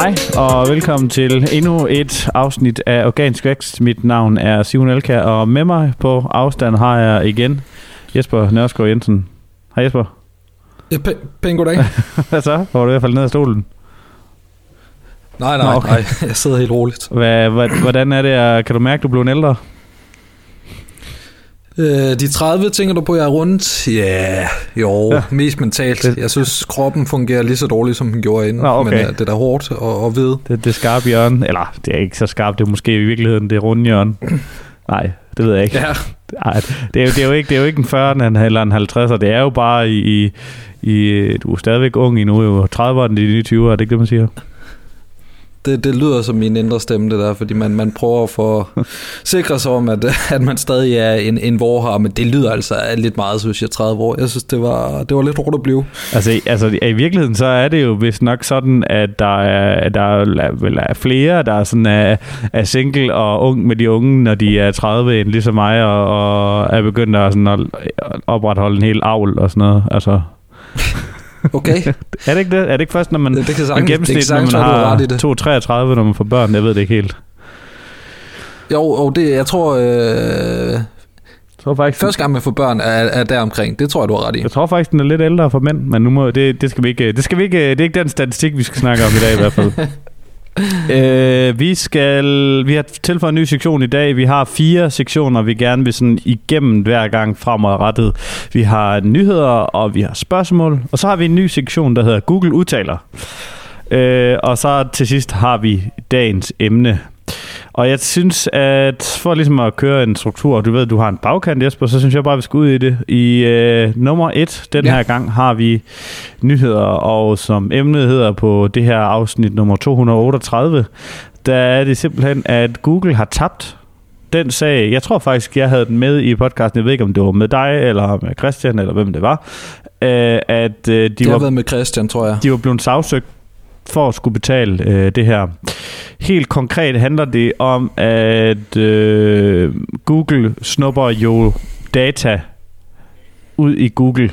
Hej og velkommen til endnu et afsnit af Organisk Vækst. Mit navn er Simon Elka, og med mig på afstand har jeg igen Jesper Nørskov Jensen. Hej Jesper. Ja, pæ- pæn goddag. Hvad så? Var du i hvert fald ned af stolen? nej, nej, Nå, okay. nej, jeg sidder helt roligt. Hvad, hvordan er det? Kan du mærke, at du blev en ældre? Øh, de 30 tænker du på, jeg er rundt? Ja, jo, Ja. mest mentalt. Jeg synes, kroppen fungerer lige så dårligt, som den gjorde inden. Nå, okay. Men øh, det er da hårdt at, at vide. Det, det skarpe hjørne? Eller, det er ikke så skarpt. Det er måske i virkeligheden det runde hjørne. Nej, det ved jeg ikke. Ja, Ej, det, er jo, det, er jo ikke, det er jo ikke en 40'er eller en 50'er. Det er jo bare i, i, i... Du er stadigvæk ung endnu, jo. 30'erne, de nye 20'er, er det ikke det, man siger? Det, det lyder som min indre stemme, det der, fordi man, man prøver at få sikre sig om, at, at man stadig er en, en vorhar, men det lyder altså lidt meget, synes jeg, 30 år. Jeg synes, det var, det var lidt hårdt at blive. Altså, altså i- altså, i virkeligheden, så er det jo vist nok sådan, at der er, der er, vel er flere, der er, sådan, er, er single og ung med de unge, når de er 30, end ligesom mig, og, og er begyndt at, sådan, at opretholde en hel avl og sådan noget. Altså, Okay, er det ikke det? Er det ikke først, når man, det, kan man sagtens, det kan gennemsnit, når sagtens man har ret i det. har 33, når man får børn? Jeg ved det ikke helt. Jo, og det, jeg tror, øh, Jeg tror faktisk, første gang man får børn er, er der omkring. Det tror jeg, du har ret i. Jeg tror faktisk, den er lidt ældre for mænd, men nu må, det, det, skal vi ikke, det skal vi ikke, det er ikke den statistik, vi skal snakke om i dag i hvert fald. øh, vi skal, vi har tilføjet en ny sektion i dag. Vi har fire sektioner, vi gerne vil sådan igennem hver gang fremadrettet. Vi har nyheder, og vi har spørgsmål, og så har vi en ny sektion, der hedder Google udtaler. Øh, og så til sidst har vi dagens emne. Og jeg synes, at for ligesom at køre en struktur, du ved, du har en bagkant, Jesper, så synes jeg bare, vi skal ud i det. I øh, nummer et den Ja. her gang har vi nyheder, og som emnet hedder på det her afsnit nummer 238, der er det simpelthen, at Google har tabt den sag. Jeg tror faktisk, jeg havde den med i podcasten. Jeg ved ikke, om det var med dig, eller med Christian, eller hvem det var. Øh, at øh, de Det har var været med Christian, tror jeg. de var blevet sagsøgt for at skulle betale øh, det her. Helt konkret handler det om, at øh, Google snupper jo data ud i Google.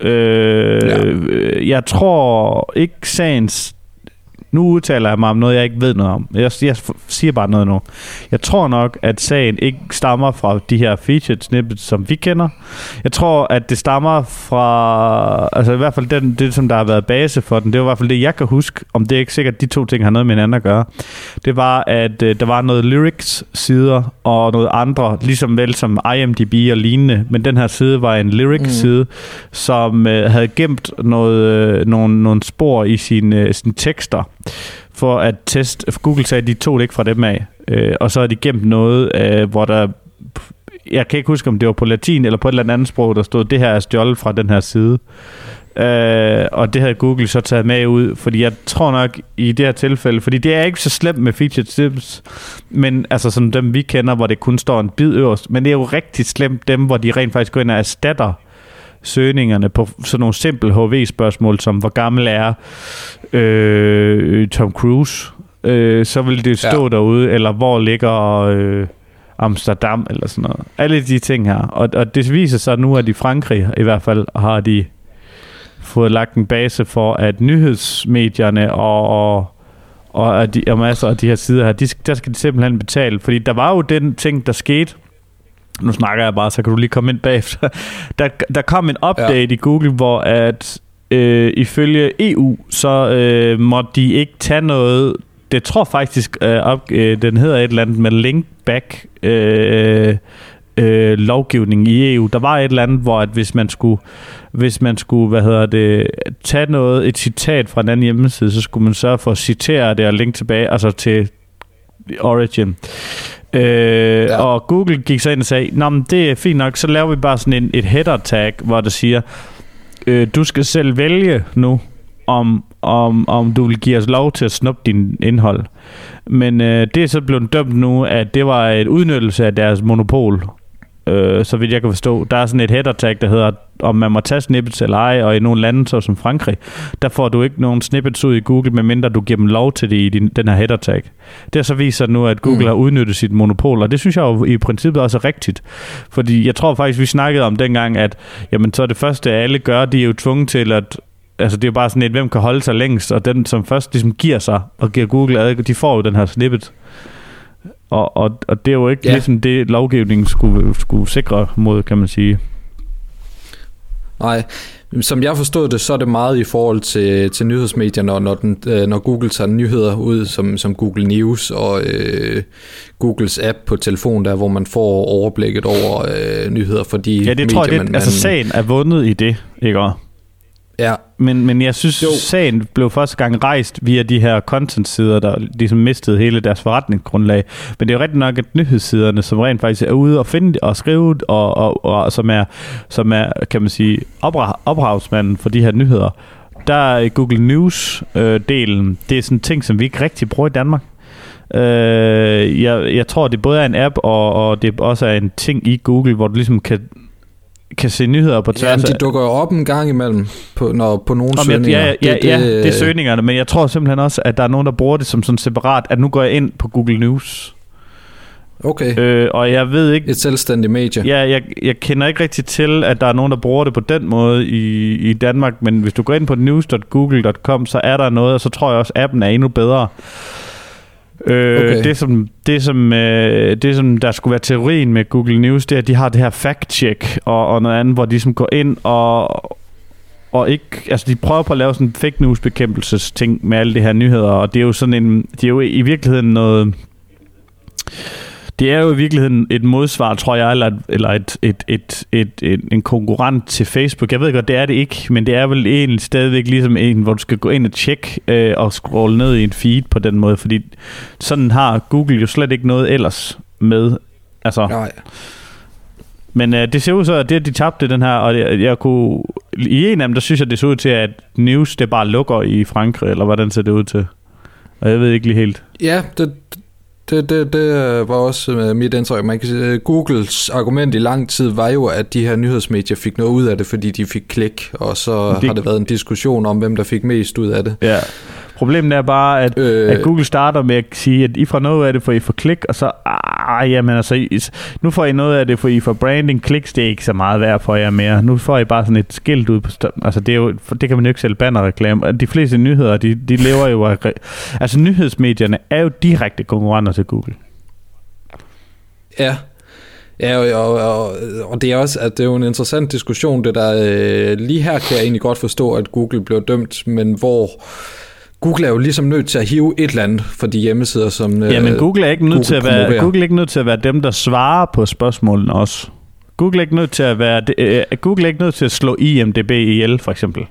Øh, Ja. ja. Jeg tror ikke sagens... Nu udtaler jeg mig om noget, jeg ikke ved noget om. Jeg, jeg siger bare noget nu. Jeg tror nok, at sagen ikke stammer fra de her featured snippets, som vi kender. Jeg tror, at det stammer fra... Altså i hvert fald den, det, som der har været base for den. Det var i hvert fald det, jeg kan huske. Om det er ikke sikkert, at de to ting har noget med hinanden at gøre. Det var, at øh, der var noget lyrics-sider og noget andre, ligesom vel som IMDb og lignende. Men den her side var en lyrics-side, mm. som øh, havde gemt noget, øh, nogle, nogle spor i sine, øh, sine tekster for at teste. Google sagde, at de tog det ikke fra dem af. Øh, og så har de gemt noget, øh, hvor der jeg kan ikke huske, om det var på latin eller på et eller andet sprog, der stod, det her er stjålet fra den her side. Øh, og det havde Google så taget med ud, fordi jeg tror nok i det her tilfælde, fordi det er ikke så slemt med featured tips, men altså som dem vi kender, hvor det kun står en bid øverst, men det er jo rigtig slemt dem, hvor de rent faktisk går ind og erstatter søgningerne på sådan nogle simple HV-spørgsmål, som hvor gammel er øh, Tom Cruise, øh, så vil det stå ja. derude, eller hvor ligger øh, Amsterdam, eller sådan noget. Alle de ting her. Og, og det viser sig nu, at i Frankrig i hvert fald har de fået lagt en base for, at nyhedsmedierne og, og, og, de, og masser af de her sider her, de, der skal de simpelthen betale. Fordi der var jo den ting, der skete, nu snakker jeg bare, så kan du lige komme ind bagefter. Der, der kom en update ja. i Google, hvor at øh, ifølge EU, så øh, måtte de ikke tage noget, det tror faktisk, øh, op, øh, den hedder et eller andet med link back øh, øh, lovgivning i EU. Der var et eller andet, hvor at hvis man skulle, hvis man skulle, hvad hedder det, tage noget, et citat fra en anden hjemmeside, så skulle man sørge for at citere det og linke tilbage, altså til Origin. Øh, ja. Og Google gik så ind og sagde, Nå, men det er fint nok, så laver vi bare sådan en, et header tag, hvor der siger, øh, du skal selv vælge nu, om, om, om du vil give os lov til at snuppe din indhold. Men øh, det er så blevet dømt nu, at det var et udnyttelse af deres monopol. Øh, så vidt jeg kan forstå. Der er sådan et header tag, der hedder, om man må tage snippets eller ej, og i nogle lande, så som Frankrig, der får du ikke nogen snippets ud i Google, medmindre du giver dem lov til det i din, den her header tag. Det har så vist sig nu, at Google mm. har udnyttet sit monopol, og det synes jeg jo i princippet også er rigtigt. Fordi jeg tror faktisk, vi snakkede om dengang, at jamen, så er det første, alle gør, de er jo tvunget til at altså det er jo bare sådan et, hvem kan holde sig længst, og den, som først ligesom giver sig og giver Google adgang, de får jo den her snippet. Og, og, og det er jo ikke Ja. ligesom det, lovgivningen skulle, skulle sikre mod, kan man sige. Nej, som jeg forstod det, så er det meget i forhold til, til nyhedsmedierne, når, den, øh, når Google tager nyheder ud, som, som Google News og øh, Googles app på telefon, der hvor man får overblikket over øh, nyheder for de Ja, det medier, tror jeg, det, man, altså man, sagen er vundet i det, ikke også? Ja, Men, men jeg synes, Jo. sagen blev første gang rejst via de her content-sider, der ligesom mistede hele deres forretningsgrundlag. Men det er jo rigtigt nok, at nyhedssiderne, som rent faktisk er ude og finde og skrive, og, og, og som, er, som er, kan man sige, opra- ophavsmanden for de her nyheder, der er Google News-delen, det er sådan en ting, som vi ikke rigtig bruger i Danmark. Øh, jeg, jeg tror, det både er en app, og, og det også er en ting i Google, hvor du ligesom kan, kan se nyheder på tværs Jamen, de dukker jo op en gang imellem på, når, på nogle jeg, søgninger. ja, ja, det, ja, det, det er søgningerne, men jeg tror simpelthen også, at der er nogen, der bruger det som sådan separat, at nu går jeg ind på Google News, Okay, øh, og jeg ved ikke, et selvstændigt medie. ja, jeg, jeg kender ikke rigtig til, at der er nogen, der bruger det på den måde i, i Danmark, men hvis du går ind på news.google.com, så er der noget, og så tror jeg også, at appen er endnu bedre. Øh, Okay. det, som, det, som, øh, det, som der skulle være teorien med Google News, det er, at de har det her fact-check og, og noget andet, hvor de som går ind og, og ikke, altså de prøver på at lave sådan en fake news bekæmpelsesting med alle de her nyheder, og det er jo sådan en, det er jo i virkeligheden noget, det er jo i virkeligheden et modsvar, tror jeg, eller, et, eller et, et, et, et, et, en konkurrent til Facebook. Jeg ved godt, det er det ikke, men det er vel egentlig stadigvæk ligesom en, hvor du skal gå ind og tjekke øh, og scrolle ned i en feed på den måde, fordi sådan har Google jo slet ikke noget ellers med. Altså, Nej. men øh, det ser ud så, at det, at de tabte den her, og jeg, jeg kunne, i en af dem, der synes jeg, det så ud til, at News, det bare lukker i Frankrig, eller hvordan ser det ud til? Og jeg ved ikke lige helt. Ja, det, det, det, det var også øh, mit indtryk. Man kan sige, øh, Googles argument i lang tid var jo, at de her nyhedsmedier fik noget ud af det, fordi de fik klik, og så det, har det været en diskussion om, hvem der fik mest ud af det. Ja. Problemet er bare, at Øh, at Google starter med at sige, at I får noget af det, for I får klik, og så, ah, jamen altså, I, nu får I noget af det, for I får branding, kliks, det er ikke så meget værd for jer mere. Nu får I bare sådan et skilt ud på, altså det, er jo, det kan man jo ikke sælge bannerreklame. De fleste nyheder, de, de lever jo af, altså nyhedsmedierne er jo direkte konkurrenter til Google. Ja, ja og, og, og, og det er også at det er jo en interessant diskussion, det der øh, lige her kan jeg egentlig godt forstå, at Google blev dømt, men hvor Google er jo ligesom nødt til at hive et eller andet for de hjemmesider, som øh, Ja, men Google er ikke nødt Google til at være, promoverer. Google er ikke nødt til at være dem, der svarer på spørgsmålene også. Google er ikke nødt til at være, det- øh, Google er ikke nødt til at slå IMDb ihjel, for eksempel.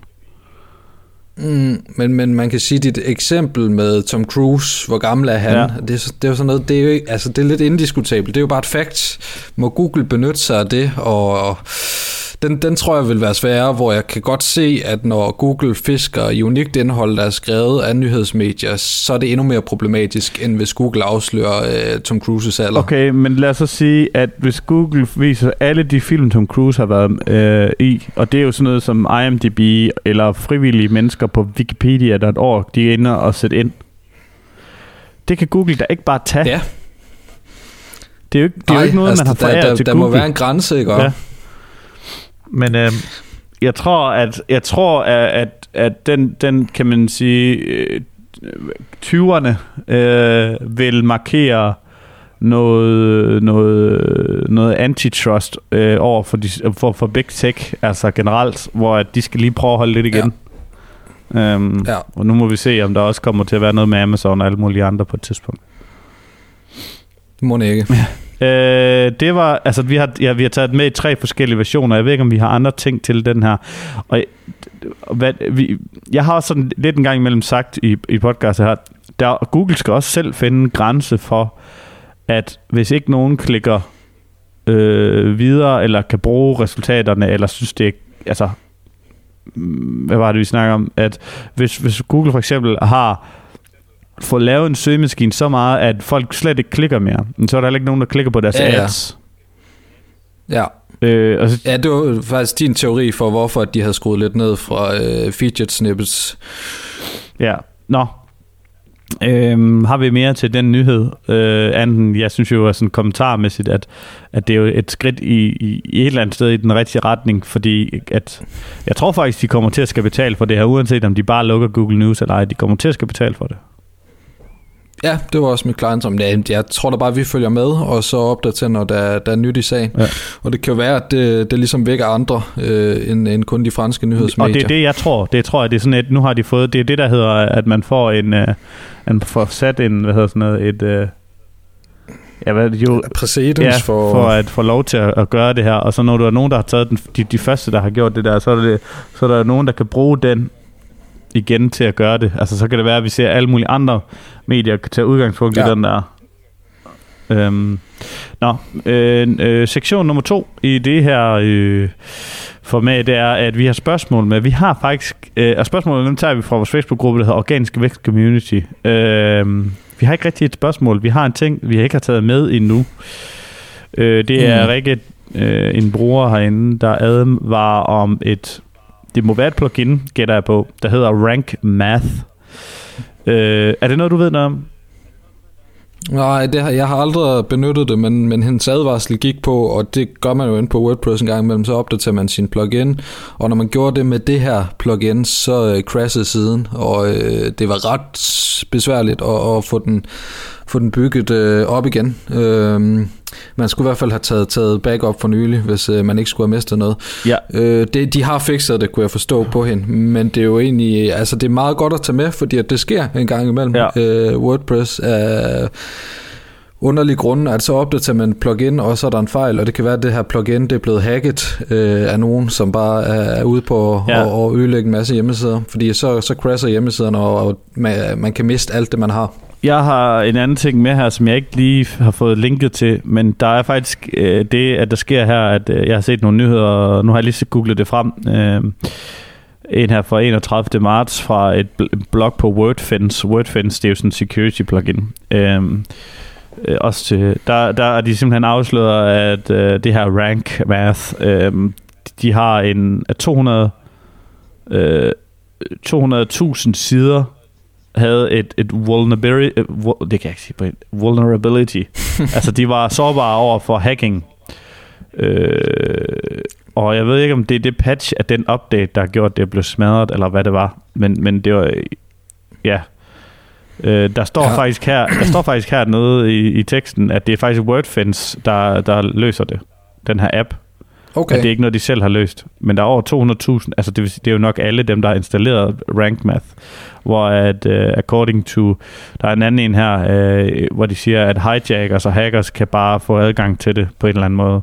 Mm, men, men man kan sige, dit eksempel med Tom Cruise, hvor gammel er han? Ja. Det, det er jo sådan noget, det er jo altså det er lidt indiskutabelt. Det er jo bare et fact. Må Google benytte sig af det? Og den, den tror jeg vil være sværere, hvor jeg kan godt se, at når Google fisker i unikt indhold, der er skrevet af nyhedsmedier, så er det endnu mere problematisk, end hvis Google afslører uh, Tom Cruises alder. Okay, men lad os så sige, at hvis Google viser alle de film, Tom Cruise har været øh, i, og det er jo sådan noget som IMDb eller frivillige mennesker på Wikipedia, der et år, de er inde og sætte ind. Det kan Google da ikke bare tage. Ja, Det er jo ikke, det er jo ikke noget, man har der, foræret der, til der Google. må være en grænse, ikke? Ja. Men øh, jeg tror, at jeg tror, at, at, at den, den kan man sige, øh, 20'erne øh, vil markere noget, noget, noget antitrust øh, over for, de, for, for Big Tech, altså generelt, hvor at de skal lige prøve at holde lidt igen. Ja. Øhm, Ja. Og nu må vi se, om der også kommer til at være noget med Amazon og alle mulige andre på et tidspunkt. Det må det ikke. Øh, det var, altså vi har, ja, vi har taget med i tre forskellige versioner. Jeg ved ikke, om vi har andre ting til den her. Og øh, hvad, vi, jeg har også sådan lidt en gang imellem sagt i, i podcastet her, der, Google skal også selv finde en grænse for, at hvis ikke nogen klikker øh, videre, eller kan bruge resultaterne, eller synes det er, altså, mm, hvad var det, vi snakker om, at hvis, hvis Google for eksempel har få lavet en søgemaskine så meget, at folk slet ikke klikker mere, men så er der heller ikke nogen, der klikker på deres Ja, ja. ads. Ja. Øh, og så, Ja, det var faktisk din teori for, hvorfor de havde skruet lidt ned fra øh, fidget snippets. ja, nå. Øhm, har vi mere til den nyhed? Øh, anden, jeg synes jo sådan kommentarmæssigt, at, at det er jo et skridt i, i, i et eller andet sted i den rigtige retning, fordi at, jeg tror faktisk, de kommer til at skal betale for det her, uanset om de bare lukker Google News eller ej, de kommer til at skal betale for det. Ja, det var også mit klart som det. Jeg tror da bare, at vi følger med, og så opdaterer, når der, der er nyt i sagen. Ja. Og det kan jo være, at det, det ligesom vækker andre, øh, end, end kun de franske nyhedsmedier. Og det er det, jeg tror. Det tror jeg, det er sådan et, nu har de fået, det er det, der hedder, at man får en, uh, man får sat en, hvad hedder sådan noget, et, uh, Ja, hvad, jo, præcedens ja, for... for at få lov til at, at gøre det her. Og så når du er nogen, der har taget den, de, de første, der har gjort det der, så er, det, så er der nogen, der kan bruge den igen til at gøre det. Altså, så kan det være, at vi ser alle mulige andre medier tage udgangspunkt ja. i den der. Øhm, nå, øh, øh, sektion nummer to i det her øh, format, det er, at vi har spørgsmål med. Vi har faktisk, øh, og spørgsmålene dem tager vi fra vores Facebook-gruppe, der hedder Organisk Vækst Community. Øh, vi har ikke rigtig et spørgsmål. Vi har en ting, vi ikke har taget med endnu. Øh, det er mm. Rikke, øh, en bruger herinde, der advarer om et det må være et plugin, gætter jeg på, der hedder Rank Math. Øh, er det noget, du ved noget om? Nej, det har, jeg har aldrig benyttet det, men, men hendes advarsel gik på, og det gør man jo ind på WordPress en gang imellem, så opdaterer man sin plugin, og når man gjorde det med det her plugin, så øh, crashede siden, og øh, det var ret besværligt at, at få den få den bygget øh, op igen. Øh, man skulle i hvert fald have taget, taget backup for nylig, hvis øh, man ikke skulle have mistet noget. Ja. Øh, det, de har fikset det, kunne jeg forstå på hende, men det er jo egentlig, altså det er meget godt at tage med, fordi at det sker en gang imellem. Ja. Øh, WordPress er underlig grunde, at så opdaterer man plugin, og så er der en fejl, og det kan være, at det her plugin det er blevet hacket øh, af nogen, som bare er ude på ja. at, at ødelægge en masse hjemmesider, fordi så, så crasher hjemmesiderne, og, og man, man kan miste alt det, man har. Jeg har en anden ting med her, som jeg ikke lige har fået linket til, men der er faktisk øh, det, at der sker her, at øh, jeg har set nogle nyheder, og nu har jeg lige googlet det frem. Øh, en her fra 31. marts fra et blog på WordFence. WordFence, det er jo sådan en security plugin. Øh, øh, også til, der, der er de simpelthen afsløret, at øh, det her rank math, øh, de har en 200 øh, 200.000 sider havde et, et vulnerability, det kan jeg ikke sige på vulnerability. altså, de var sårbare over for hacking. Øh, og jeg ved ikke, om det er det patch af den update, der har gjort, det blev smadret, eller hvad det var. Men, men det var, ja. Øh, der står ja. faktisk her, der står faktisk her nede i, i teksten, at det er faktisk WordFence, der, der løser det. Den her app. Okay. At det er ikke noget, de selv har løst. Men der er over 200.000, altså det, vil sige, det er jo nok alle dem, der har installeret Rank Math, hvor at, uh, according to, der er en anden en her, uh, hvor de siger, at hijackers og hackers kan bare få adgang til det på en eller anden måde.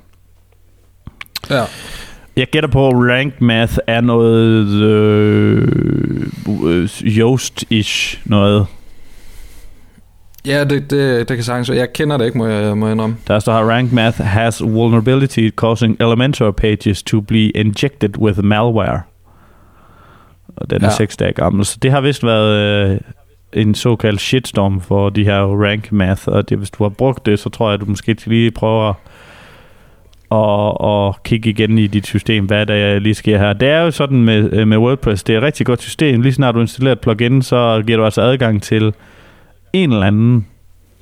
Ja. Jeg gætter på, at Rank Math er noget øh, Yoast-ish noget. Ja, det, det, det kan sagtens Jeg kender det ikke, må jeg, må jeg indrømme. Der står her, Rank Math has vulnerability causing Elementor pages to be injected with malware. Og den er ja. 6 dage gammel. Så det har vist været øh, en såkaldt shitstorm for de her Rank Math. Og det, hvis du har brugt det, så tror jeg, at du måske lige prøver og, og kigge igen i dit system, hvad der lige sker her. Det er jo sådan med, øh, med WordPress, det er et rigtig godt system. Lige snart du installerer et plugin, så giver du altså adgang til en eller anden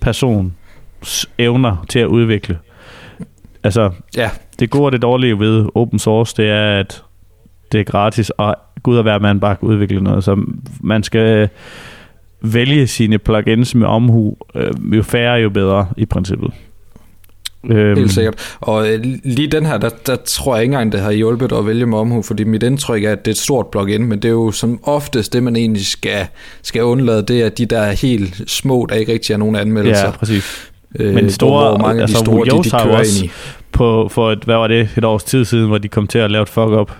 person evner til at udvikle. Altså, ja. det gode og det dårlige ved open source, det er, at det er gratis, og gud og hver man bare kan udvikle noget. Så man skal vælge sine plugins med omhu. Øh, jo færre, jo bedre i princippet. Øhm. Helt sikkert. Og øh, lige den her, der, der tror jeg ikke engang, det har hjulpet at vælge med omhu, fordi mit indtryk er, at det er et stort plugin, men det er jo som oftest det, man egentlig skal, skal undlade, det er de der helt små, der ikke rigtig er nogen anmeldelser. Ja, præcis. Øh, men store, hvor mange altså, af de store, de, de kører ind i. På, for et, hvad var det, et års tid siden, hvor de kom til at lave et fuck-up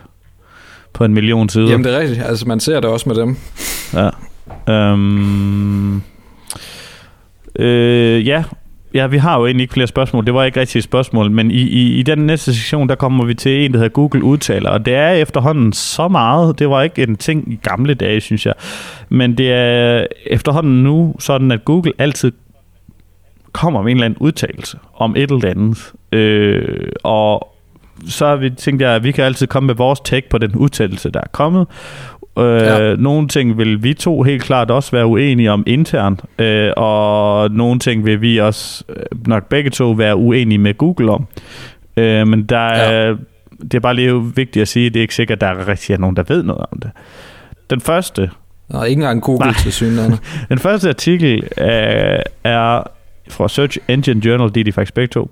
på en million sider. Jamen det er rigtigt, altså man ser det også med dem. Ja. Øhm, øh, ja, Ja, vi har jo egentlig ikke flere spørgsmål. Det var ikke rigtigt et spørgsmål, men i, i, i den næste sektion, der kommer vi til en, der hedder Google udtaler, og det er efterhånden så meget. Det var ikke en ting i gamle dage, synes jeg. Men det er efterhånden nu sådan, at Google altid kommer med en eller anden udtalelse om et eller andet. Øh, og så har vi tænkt, at vi kan altid komme med vores take på den udtalelse, der er kommet. Øh, ja. Nogle ting vil vi to helt klart også være uenige om internt, øh, og nogle ting vil vi også øh, nok begge to være uenige med Google om. Øh, men der er, ja. det er bare lige vigtigt at sige, at det er ikke sikkert, at der er rigtig nogen, der ved noget om det. Den første... Nå, ikke engang Google til synligheden. Den første artikel øh, er fra Search Engine Journal, det er de faktisk begge to.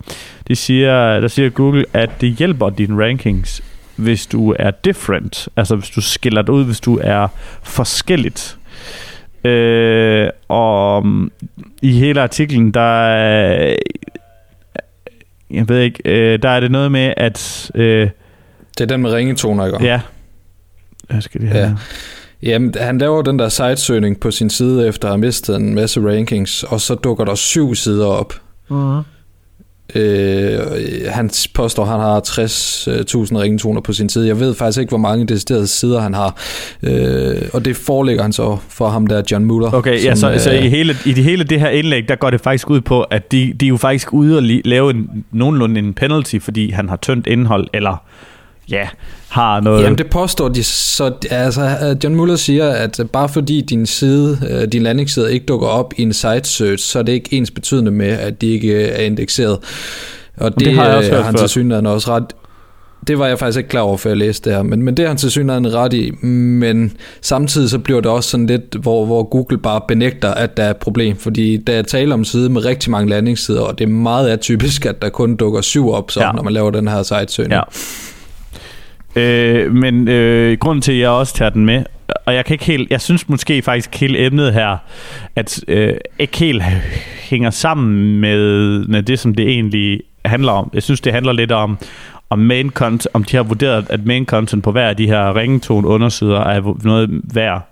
De siger, der siger Google, at det hjælper dine rankings, hvis du er different. Altså hvis du skiller dig ud, hvis du er forskelligt. Øh, og um, i hele artiklen, der er, jeg ved ikke, øh, der er det noget med, at... Øh, det er den med ringetoner, ikke? Ja. Jeg skal det her. Ja. Jamen, han laver den der sitesøgning på sin side, efter at have mistet en masse rankings, og så dukker der syv sider op. Uh-huh. Øh, han påstår, at han har 60.000 ringtoner på sin side. Jeg ved faktisk ikke, hvor mange deciderede sider han har. Øh, og det forelægger han så for ham der, John Muller. Okay, som, ja, så, øh, så i, hele, i det hele det her indlæg, der går det faktisk ud på, at de, de er jo faktisk ude og lave en, nogenlunde en penalty, fordi han har tyndt indhold, eller ja, har noget... Jamen det påstår de, så altså, John Muller siger, at bare fordi din side, øh, din landingsside ikke dukker op i en site search, så er det ikke ens betydende med, at de ikke er indekseret. Og det, det har jeg også hørt han til synligheden også ret det var jeg faktisk ikke klar over, før jeg læste det her, men, men det er han til synligheden ret i, men samtidig så bliver det også sådan lidt, hvor, hvor Google bare benægter, at der er et problem, fordi der er tale om side med rigtig mange landingssider, og det er meget atypisk, at der kun dukker syv op, så, ja. når man laver den her site-søgning. Ja. Øh, men øh, grunden til, at jeg også tager den med, og jeg kan ikke helt, jeg synes måske faktisk hele emnet her, at øh, ikke helt hænger sammen med, med det, som det egentlig handler om. Jeg synes, det handler lidt om, om main content, om de har vurderet, at main content på hver af de her ringetone undersider er noget værd.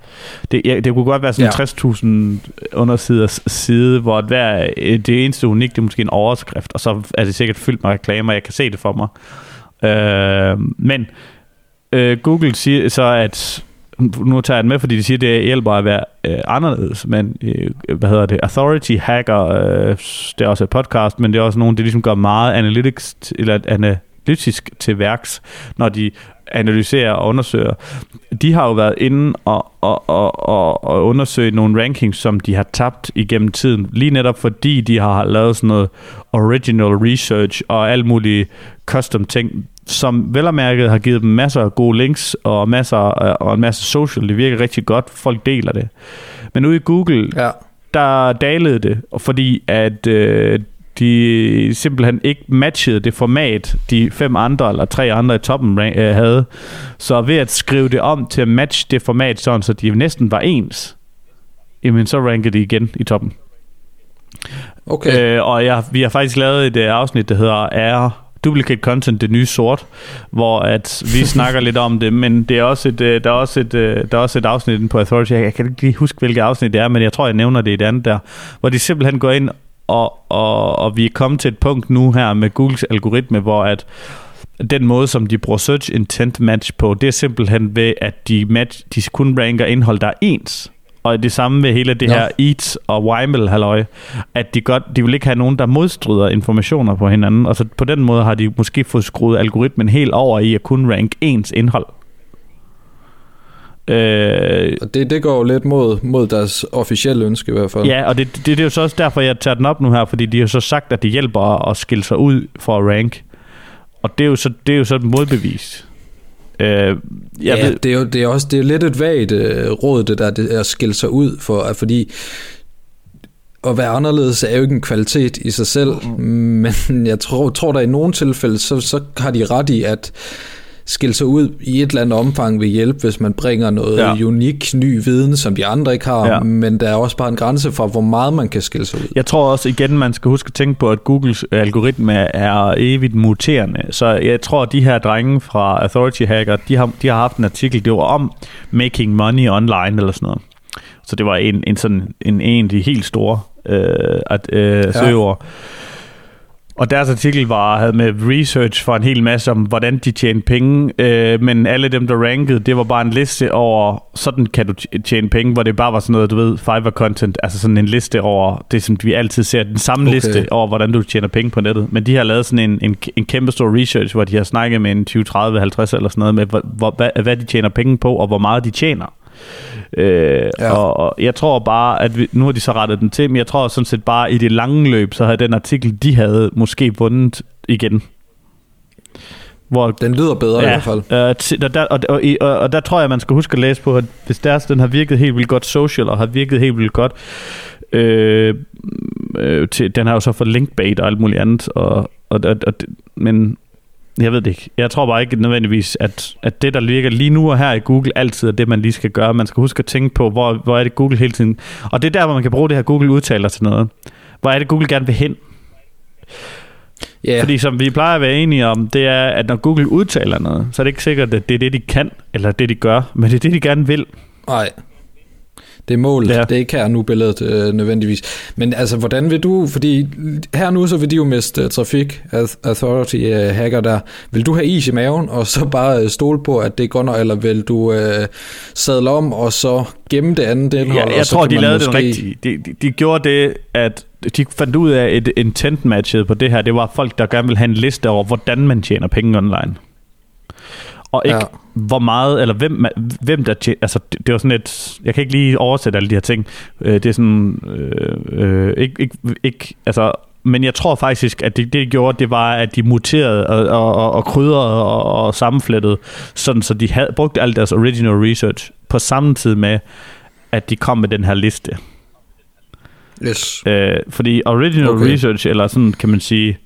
Det, ja, det kunne godt være sådan ja. 60.000 undersiders side, hvor hver, det eneste unikt, det er måske en overskrift, og så er det sikkert fyldt med reklamer, jeg kan se det for mig. Øh, men øh, Google siger så, at nu tager jeg den med, fordi de siger, at det hjælper at være øh, anderledes, men øh, hvad hedder det, Authority Hacker, øh, det er også et podcast, men det er også nogen, det ligesom gør meget analytics, eller analytisk til værks, når de analyserer og undersøger. De har jo været inde og, og, og, og, og undersøge nogle rankings, som de har tabt igennem tiden, lige netop fordi de har lavet sådan noget original research og alt mulige custom ting, som vel og mærket har givet dem masser af gode links og masser og en masse social. Det virker rigtig godt. Folk deler det. Men ude i Google, ja. der dalede det, fordi at øh, de simpelthen ikke matchede det format, de fem andre eller tre andre i toppen øh, havde. Så ved at skrive det om til at matche det format, sådan så de næsten var ens, jamen så rankede de igen i toppen. Okay. Øh, og jeg, vi har faktisk lavet et uh, afsnit, der hedder Er duplicate content det nye sort, hvor at vi snakker lidt om det, men det er også et, øh, der, er også et, øh, der er også et afsnit på Authority, jeg kan ikke lige huske, hvilket afsnit det er, men jeg tror, jeg nævner det i det andet der, hvor de simpelthen går ind, og, og, og vi er kommet til et punkt nu her med Googles algoritme, hvor at den måde, som de bruger search intent match på, det er simpelthen ved, at de, match, de kun ranker indhold, der er ens. Og det samme med hele det ja. her Eats og Weimel halløj, at de, godt, de vil ikke have nogen, der modstryder informationer på hinanden. Og så på den måde har de måske fået skruet algoritmen helt over i at kunne rank ens indhold. Øh, og det, det går jo lidt mod, mod deres officielle ønske i hvert fald. Ja, og det, det, det er jo så også derfor, jeg tager den op nu her, fordi de har så sagt, at det hjælper at skille sig ud for at rank. Og det er jo så, det er jo så et modbevis. Øh, jeg ja, ved... det, er jo, det er også det er lidt et vagt øh, råd, det der det at skille sig ud, for, fordi at være anderledes er jo ikke en kvalitet i sig selv, mm. men jeg tror, tror der i nogle tilfælde, så, så har de ret i, at skille sig ud i et eller andet omfang vil hjælpe, hvis man bringer noget ja. unik, ny viden, som de andre ikke har, ja. men der er også bare en grænse for, hvor meget man kan skille sig ud. Jeg tror også igen, man skal huske at tænke på, at Googles algoritme er evigt muterende, så jeg tror, at de her drenge fra Authority Hacker, de har, de har haft en artikel, det var om making money online eller sådan noget. Så det var en, en sådan en egentlig helt stor øh, at, øh. Ja. Og deres artikel var, havde med research for en hel masse om, hvordan de tjente penge, øh, men alle dem, der rankede, det var bare en liste over, sådan kan du tjene penge, hvor det bare var sådan noget, du ved, Fiverr content, altså sådan en liste over, det som vi altid ser, den samme okay. liste over, hvordan du tjener penge på nettet. Men de har lavet sådan en, en, en kæmpe stor research, hvor de har snakket med en 20, 30, 50 eller sådan noget, med hvor, hvad, hvad de tjener penge på, og hvor meget de tjener. Øh, ja. og, og jeg tror bare, at vi, nu har de så rettet den til, men jeg tror sådan set bare, i det lange løb, så havde den artikel, de havde, måske vundet igen. Hvor, den lyder bedre ja, i hvert fald. Øh, der, der, og, og, og, og der tror jeg, man skal huske at læse på, at hvis deres, den har virket helt vildt godt social, og har virket helt vildt godt, øh, øh, til, den har jo så fået linkbait og alt muligt andet, og, og, og, og, men jeg ved det ikke. Jeg tror bare ikke nødvendigvis, at, at det, der ligger lige nu og her i Google, altid er det, man lige skal gøre. Man skal huske at tænke på, hvor, hvor er det Google hele tiden. Og det er der, hvor man kan bruge det her Google udtaler til noget. Hvor er det Google gerne vil hen? Yeah. Fordi som vi plejer at være enige om, det er, at når Google udtaler noget, så er det ikke sikkert, at det er det, de kan, eller det, de gør, men det er det, de gerne vil. Nej. Det er målet, ja. det er ikke her nu billedet øh, nødvendigvis. Men altså, hvordan vil du, fordi her nu så vil de jo miste uh, Trafik Authority uh, hacker der. Vil du have is i maven, og så bare uh, stole på, at det går nok, eller vil du uh, sadle om, og så gemme det andet indhold? Ja, jeg tror, de lavede måske... det rigtigt. De, de, de gjorde det, at de fandt ud af, et intent matchet på det her, det var folk, der gerne vil have en liste over, hvordan man tjener penge online og ikke ja. hvor meget, eller hvem, hvem der tjener, altså det, det var sådan et, jeg kan ikke lige oversætte alle de her ting, øh, det er sådan, øh, øh, ikke, ikke, ikke, altså, men jeg tror faktisk, at det, det de gjorde, det var, at de muterede og, og, og, og krydrede og, og sammenflettede, sådan så de havde brugt al deres original research på samme tid med, at de kom med den her liste. Yes. Øh, fordi original okay. research, eller sådan kan man sige,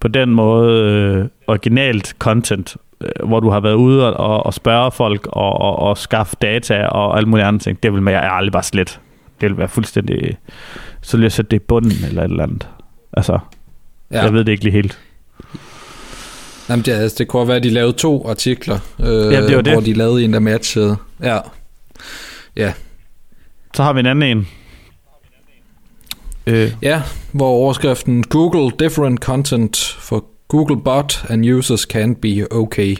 på den måde øh, originalt content, hvor du har været ude og, og spørge folk og, og, og skaffe data og alle mulige andre ting, det vil man aldrig bare slet. Det vil være fuldstændig... Så vil jeg sætte det i bunden eller et eller andet. Altså, ja. jeg ved det ikke lige helt. Jamen, det, altså, det kunne være, at de lavede to artikler, øh, ja, det var det. hvor de lavede en, der matchede. Ja. ja. Så har vi en anden en. Øh. Ja, hvor overskriften Google Different Content for Google bot and users can be okay.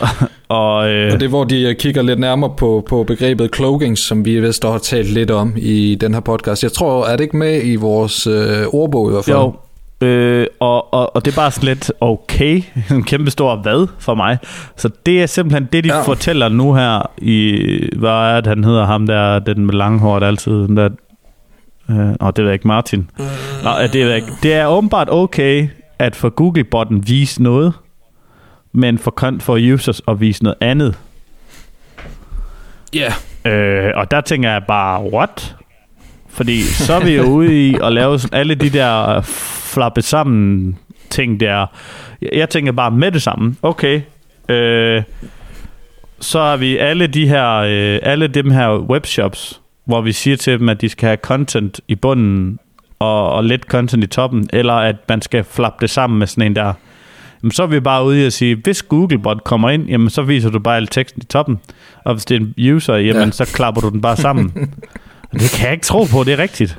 og, øh... og det er hvor de kigger lidt nærmere på, på begrebet cloaking, som vi vist har talt lidt om i den her podcast. Jeg tror, er det ikke med i vores øh, ordbog i hvert fald? Jo, Øh, og, og, og det er bare sådan lidt okay, en kæmpe stor hvad for mig. Så det er simpelthen det, de ja. fortæller nu her i, hvad er det, han hedder, ham der, den med langhåret altid, den der, øh, åh, det ved jeg ikke, Martin. Øh. Nå, det ved jeg ikke. Det er åbenbart okay, at for Google-botten vise noget, men for, for users at vise noget andet. Ja. Yeah. Øh, og der tænker jeg bare, what? Fordi så er vi jo ude i at lave sådan alle de der flappe sammen ting der. Jeg tænker bare med det samme. Okay. Øh, så har vi alle de her, øh, alle dem her webshops, hvor vi siger til dem, at de skal have content i bunden, og, og let content i toppen, eller at man skal flappe det sammen med sådan en der. Jamen, så er vi bare ude i at sige, hvis Googlebot kommer ind, jamen, så viser du bare al teksten i toppen. Og hvis det er en user, jamen, ja. så klapper du den bare sammen. det kan jeg ikke tro på, det er rigtigt.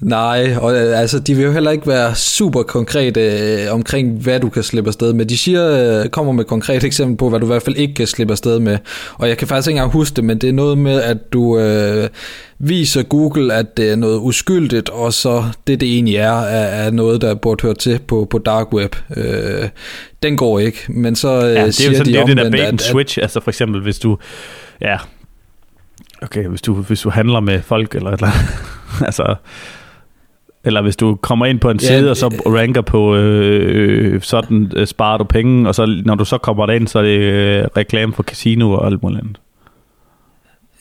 Nej, og øh, altså, de vil jo heller ikke være super konkrete øh, omkring, hvad du kan slippe afsted med. De siger, øh, kommer med et konkret eksempel på, hvad du i hvert fald ikke kan slippe afsted med. Og jeg kan faktisk ikke engang huske det, men det er noget med, at du øh, viser Google, at det er noget uskyldigt, og så det, det egentlig er, er, er noget, der burde høre til på, på dark web. Øh, den går ikke, men så øh, ja, det er siger jo sådan, de det er det der bait and switch, at, altså for eksempel, hvis du, ja, okay, hvis du, hvis du handler med folk eller et eller andet, altså, eller hvis du kommer ind på en side, ja, og så ranker på øh, øh, sådan, øh, sparer du penge, og så når du så kommer derind, så er det øh, reklame for casino og alt muligt andet.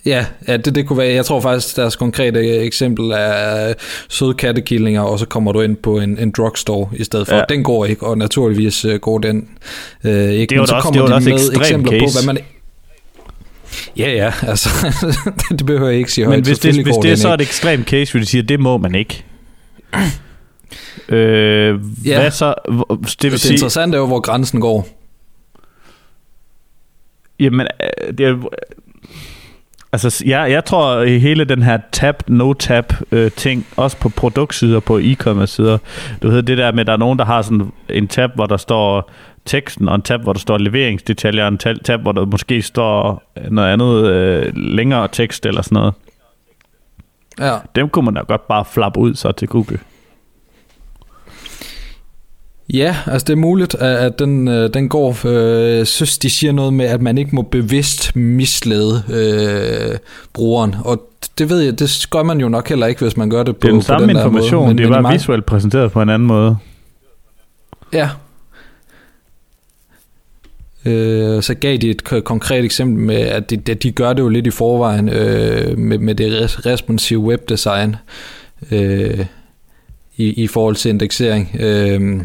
Ja, ja det, det kunne være, jeg tror faktisk, deres konkrete eksempel er søde kattekillinger, og så kommer du ind på en, en drugstore i stedet for. Ja. Den går ikke, og naturligvis øh, går den øh, ikke. Det var så også, kommer det var de med eksempler case. på, hvad man... Ja, ja, altså, det behøver jeg ikke sige højt. Men hvis det, hvis det er så et ekstremt case, vil de sige, at det må man ikke. Øh, ja. Hvad så? Det, vil det sige, interessante er jo, hvor grænsen går. Jamen, øh, det er, altså, jeg, jeg tror, i hele den her tap, no-tap øh, ting, også på produktsider, på e-commerce sider, du ved det der med, at der er nogen, der har sådan en tab, hvor der står teksten, og en tab, hvor der står leveringsdetaljer, og en tab, hvor der måske står noget andet øh, længere tekst eller sådan noget. Ja. Dem kunne man da godt bare flappe ud så til Google. Ja, altså det er muligt, at den, øh, den går. Øh, synes, de siger noget med, at man ikke må bevidst mislede øh, brugeren, og det ved jeg, det gør man jo nok heller ikke, hvis man gør det på, Det er den på samme den information, måde. Men, det er bare mange- visuelt præsenteret på en anden måde. Ja. Øh, så gav de et konkret eksempel med, at de, de, de gør det jo lidt i forvejen øh, med, med det responsive webdesign øh, i, i forhold til indeksering. Øh,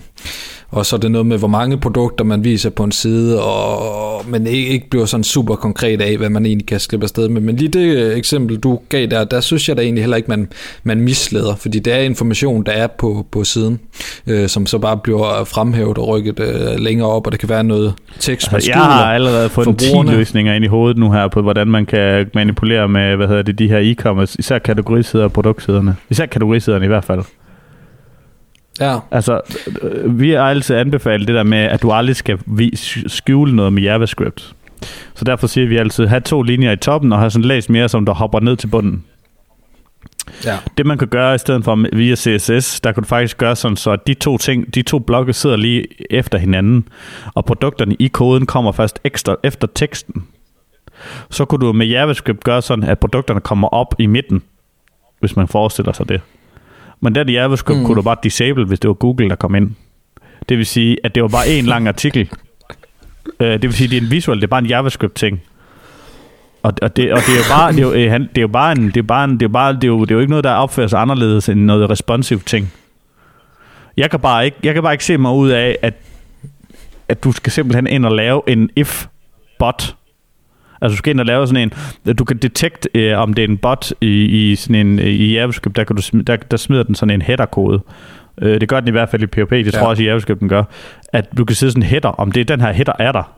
og så er det noget med, hvor mange produkter man viser på en side, og, men ikke, bliver sådan super konkret af, hvad man egentlig kan slippe afsted med. Men lige det øh, eksempel, du gav der, der synes jeg da egentlig heller ikke, man, man misleder, fordi det er information, der er på, på siden, øh, som så bare bliver fremhævet og rykket øh, længere op, og det kan være noget tekst, man Altså, jeg har allerede fået 10 forbrugerne. løsninger ind i hovedet nu her på, hvordan man kan manipulere med, hvad hedder det, de her e-commerce, især kategorisider og produktsiderne. Især kategorisiderne i hvert fald. Ja, Altså, øh, vi har altid anbefalet det der med, at du aldrig skal skjule noget med JavaScript. Så derfor siger vi altid, have to linjer i toppen, og have sådan læst mere, som der hopper ned til bunden. ja. Det man kan gøre i stedet for via CSS, der kan du faktisk gøre sådan, så de to ting, de to blokke sidder lige efter hinanden, og produkterne i koden kommer først ekstra efter teksten. Så kunne du med JavaScript gøre sådan, at produkterne kommer op i midten, hvis man forestiller sig det. Men den i JavaScript Mm. kunne du bare disable, hvis det var Google, der kom ind. Det vil sige, at det var bare en lang artikel. Øh, det vil sige, at det er en visual, det er bare en JavaScript-ting. Og, og, det, og det er jo bare, det er jo, øh, han- det er jo bare en, det er bare en, det er bare, det er jo, det er jo ikke noget, der opfører sig anderledes end noget responsive ting. Jeg kan bare ikke, jeg kan bare ikke se mig ud af, at, at du skal simpelthen ind og lave en if-bot. Altså du skal ind og lave sådan en, du kan detect, øh, om det er en bot i, i sådan en, i JavaScript, der, kan du, der, der smider den sådan en header-kode. Øh, det gør den i hvert fald i PHP, det ja. tror jeg også i JavaScript den gør. At du kan sidde sådan en header, om det er den her header er der.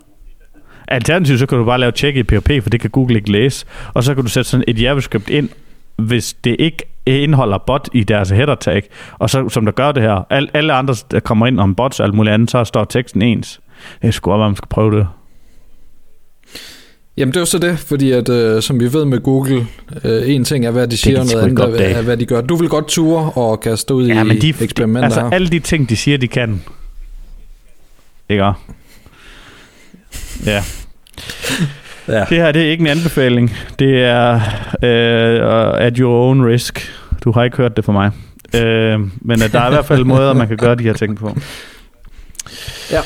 Alternativt så kan du bare lave check i PHP, for det kan Google ikke læse. Og så kan du sætte sådan et JavaScript ind, hvis det ikke indeholder bot i deres header tag. Og så som der gør det her, al, alle andre, der kommer ind om bots og alt muligt andet, så står teksten ens. Det skulle godt være, man skal prøve det. Jamen det er jo så det, fordi at, øh, som vi ved med Google, øh, en ting er, hvad de siger, kan og de noget andet er, er, hvad de gør. Du vil godt ture og kaste ud Ja, i men de, eksperimenter altså her. alle de ting, de siger, de kan. Ikke? Ja. Ja. Det her, det er ikke en anbefaling. Det er uh, at your own risk. Du har ikke hørt det fra mig. Uh, men uh, der er i hvert fald måder, man kan gøre de her ting på. Ja.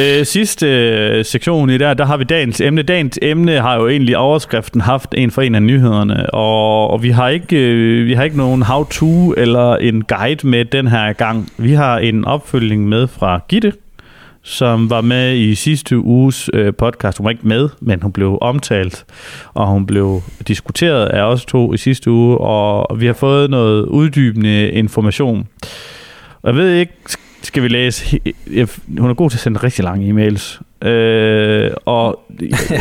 Øh, sidste øh, sektion i der, der har vi dagens emne. Dagens emne har jo egentlig overskriften haft en for en af nyhederne, og, og vi har ikke øh, vi har ikke nogen how-to eller en guide med den her gang. Vi har en opfølging med fra Gitte, som var med i sidste uges øh, podcast. Hun var ikke med, men hun blev omtalt, og hun blev diskuteret af os to i sidste uge, og vi har fået noget uddybende information. Og jeg ved ikke, skal vi læse... Hun er god til at sende rigtig lange e-mails. Øh, og,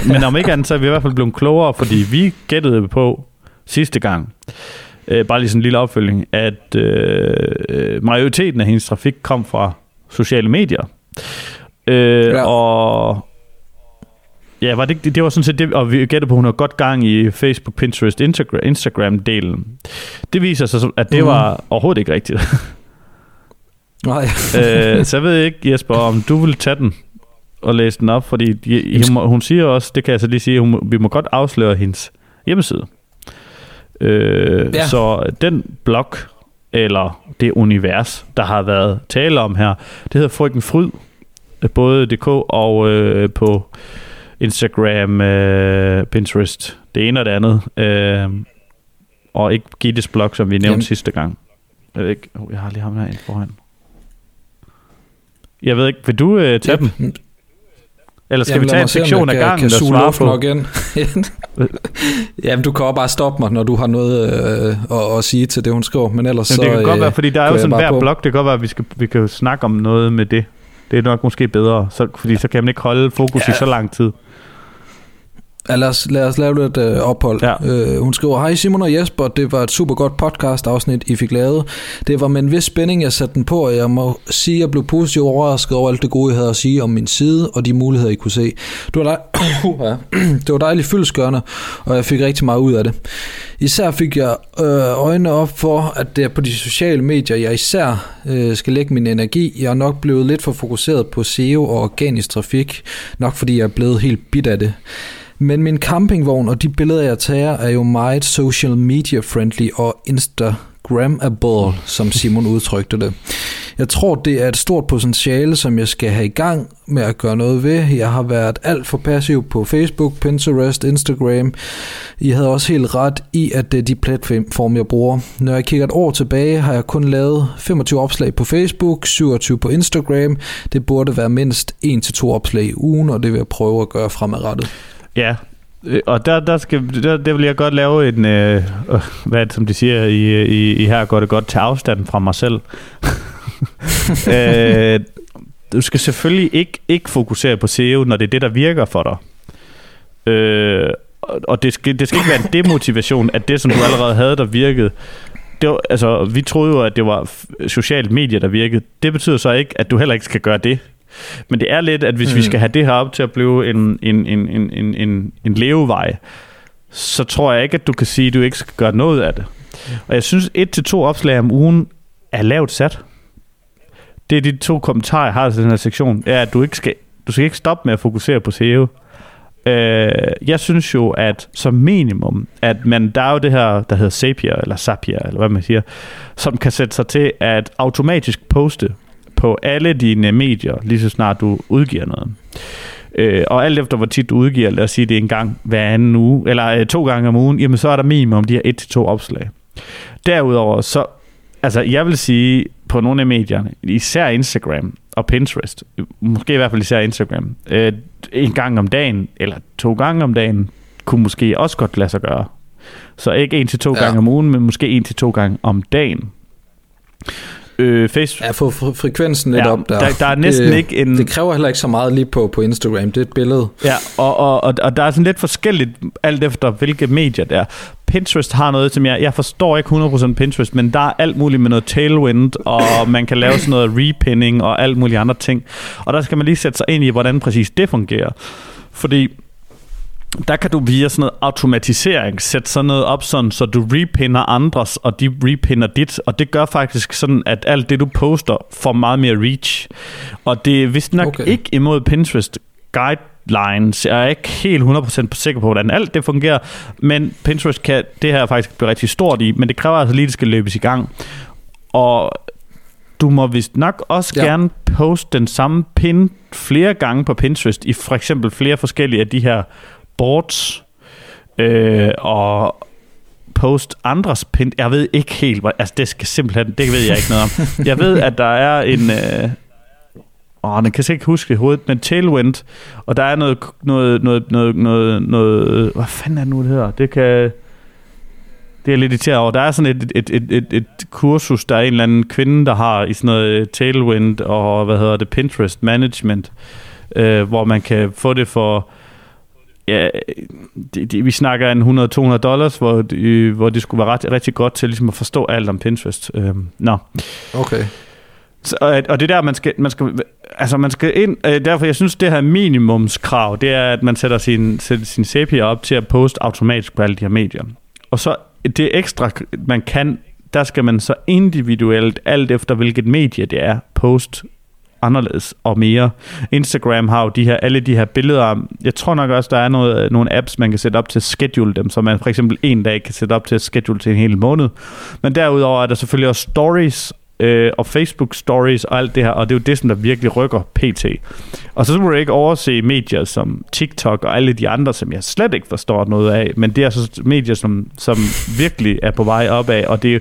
men om ikke andet, så er vi i hvert fald blevet klogere, fordi vi gættede på sidste gang, øh, bare lige sådan en lille opfølging, at øh, majoriteten af hendes trafik kom fra sociale medier. Øh, Ja. Og ja, var det, det var sådan set det, og vi gættede på, at hun har godt gang i Facebook, Pinterest, Instagram, Instagram-delen. Det viser sig, så- at det Mhm. var overhovedet ikke rigtigt. Nej. øh, så jeg ved ikke, Jesper, om du vil tage den og læse den op, fordi de, hun, hun siger også, det kan jeg så lige sige, hun, vi må godt afsløre hendes hjemmeside. Øh, Ja. Så den blog, eller det univers, der har været tale om her, det hedder Frygten Fryd, både DK og øh, på Instagram, øh, Pinterest, det ene og det andet. Øh, og ikke Gittes blog, som vi nævnte Jamen. Sidste gang. Jeg ved ikke, oh, jeg har lige ham her ind foran. Jeg ved ikke, vil du øh, tage Yep. den? Eller skal Jamen, vi tage en sektion af kan- gangen, kan der svarer på? nok ind. Jamen, du kan også bare stoppe mig, når du har noget øh, at, at sige til det, hun skriver. Men ellers Jamen, det kan så, godt øh, være, fordi der er jo sådan hver på. blog, det kan godt være, at vi, skal, vi kan snakke om noget med det. Det er nok måske bedre, så, fordi så kan man ikke holde fokus ja. Ja. i så lang tid. Ja, lad, os, lad os lave lidt øh, ophold. Ja. Øh, hun skriver, Hej Simon og Jesper, det var et super godt podcast afsnit, I fik lavet. Det var med en vis spænding, jeg satte den på, og jeg må sige, at jeg blev positivt overrasket over alt det gode, jeg havde at sige om min side, og de muligheder, I kunne se. Det var, dej... det var dejligt fyldskørende, og jeg fik rigtig meget ud af det. Især fik jeg øh, øjnene op for, at det er på de sociale medier, jeg især øh, skal lægge min energi. Jeg er nok blevet lidt for fokuseret på SEO og organisk trafik, nok fordi jeg er blevet helt bit af det. Men min campingvogn og de billeder, jeg tager, er jo meget social media friendly og Instagrammable, som Simon udtrykte det. Jeg tror, det er et stort potentiale, som jeg skal have i gang med at gøre noget ved. Jeg har været alt for passiv på Facebook, Pinterest, Instagram. I havde også helt ret i, at det er de platform, jeg bruger. Når jeg kigger et år tilbage, har jeg kun lavet 25 opslag på Facebook, 27 på Instagram. Det burde være mindst 1-2 opslag i ugen, og det vil jeg prøve at gøre fremadrettet. Ja, øh, og der, der, skal, der, der vil jeg godt lave en, øh, øh, hvad det, som de siger i, i, i her, går det godt til afstand fra mig selv. øh, du skal selvfølgelig ikke, ikke fokusere på SEO, når det er det, der virker for dig. Øh, og det skal, det skal ikke være en demotivation, at det, som du allerede havde, der virkede, det var, altså, vi troede jo, at det var socialt medier, der virkede. Det betyder så ikke, at du heller ikke skal gøre det. Men det er lidt, at hvis mm. vi skal have det her op til at blive en, en, en, en, en, en, en levevej, så tror jeg ikke, at du kan sige, at du ikke skal gøre noget af det. Og jeg synes, et til to opslag om ugen er lavt sat. Det er de to kommentarer, jeg har til den her sektion, er, at du ikke skal, du skal ikke stoppe med at fokusere på SEO. Øh, jeg synes jo, at som minimum, at man, der er jo det her, der hedder Zapier, eller Zapier, eller hvad man siger, som kan sætte sig til at automatisk poste på alle dine medier, lige så snart du udgiver noget. Øh, og alt efter hvor tit du udgiver, lad os sige det en gang hver anden uge, eller øh, to gange om ugen, jamen så er der minimum de her et til to opslag. Derudover, så, altså jeg vil sige, på nogle af medierne, især Instagram og Pinterest, måske i hvert fald især Instagram, øh, en gang om dagen, eller to gange om dagen, kunne måske også godt lade sig gøre. Så ikke en til to ja. gange om ugen, men måske en til to gange om dagen. Øh, face... Ja, få frekvensen lidt ja, op der. der. Der er næsten det, ikke en... Det kræver heller ikke så meget lige på, på Instagram, det er et billede. Ja, og, og, og, og der er sådan lidt forskelligt, alt efter hvilke medier det er. Pinterest har noget, som jeg, jeg forstår ikke 100% Pinterest, men der er alt muligt med noget tailwind, og man kan lave sådan noget repinning og alt muligt andre ting. Og der skal man lige sætte sig ind i, hvordan præcis det fungerer. Fordi der kan du via sådan noget automatisering sætte sådan noget op, sådan, så du repinder andres, og de repinder dit, og det gør faktisk sådan, at alt det, du poster, får meget mere reach. Og det er vist nok okay. ikke imod Pinterest guidelines. Jeg er ikke helt 100% sikker på, hvordan alt det fungerer, men Pinterest kan det her faktisk blive rigtig stort i, men det kræver altså lige, at det skal løbes i gang. Og du må vist nok også ja. gerne poste den samme pin flere gange på Pinterest, i for eksempel flere forskellige af de her boards øh, og post andres pind. Jeg ved ikke helt, hvad, altså det skal simpelthen, det ved jeg ikke noget om. Jeg ved, at der er en, øh, åh, den kan jeg ikke huske i hovedet, men Tailwind, og der er noget, noget, noget, noget, noget, noget hvad fanden er det nu, det hedder? Det kan, det er lidt irriteret over. Der er sådan et, et, et, et, et kursus, der er en eller anden kvinde, der har i sådan noget øh, Tailwind og, hvad hedder det, Pinterest Management, øh, hvor man kan få det for ja, de, de, vi snakker en 100-200 dollars, hvor de, hvor det skulle være ret, rigtig godt til ligesom at forstå alt om Pinterest. Øhm, nå. Okay. Så, og, og det der, man skal, man skal, altså man skal ind, øh, derfor jeg synes, det her minimumskrav, det er, at man sætter sin, sætter sin CPI op til at poste automatisk på alle de her medier. Og så det ekstra, man kan, der skal man så individuelt, alt efter hvilket medie det er, post anderledes og mere. Instagram har jo de her, alle de her billeder. Jeg tror nok også, der er noget, øh, nogle apps, man kan sætte op til at schedule dem, så man for eksempel en dag kan sætte op til at schedule til en hel måned. Men derudover er der selvfølgelig også stories, øh, og Facebook stories og alt det her, og det er jo det, som der virkelig rykker pt. Og så må du ikke overse medier som TikTok og alle de andre, som jeg slet ikke forstår noget af, men det er altså medier, som, som virkelig er på vej opad, og det er,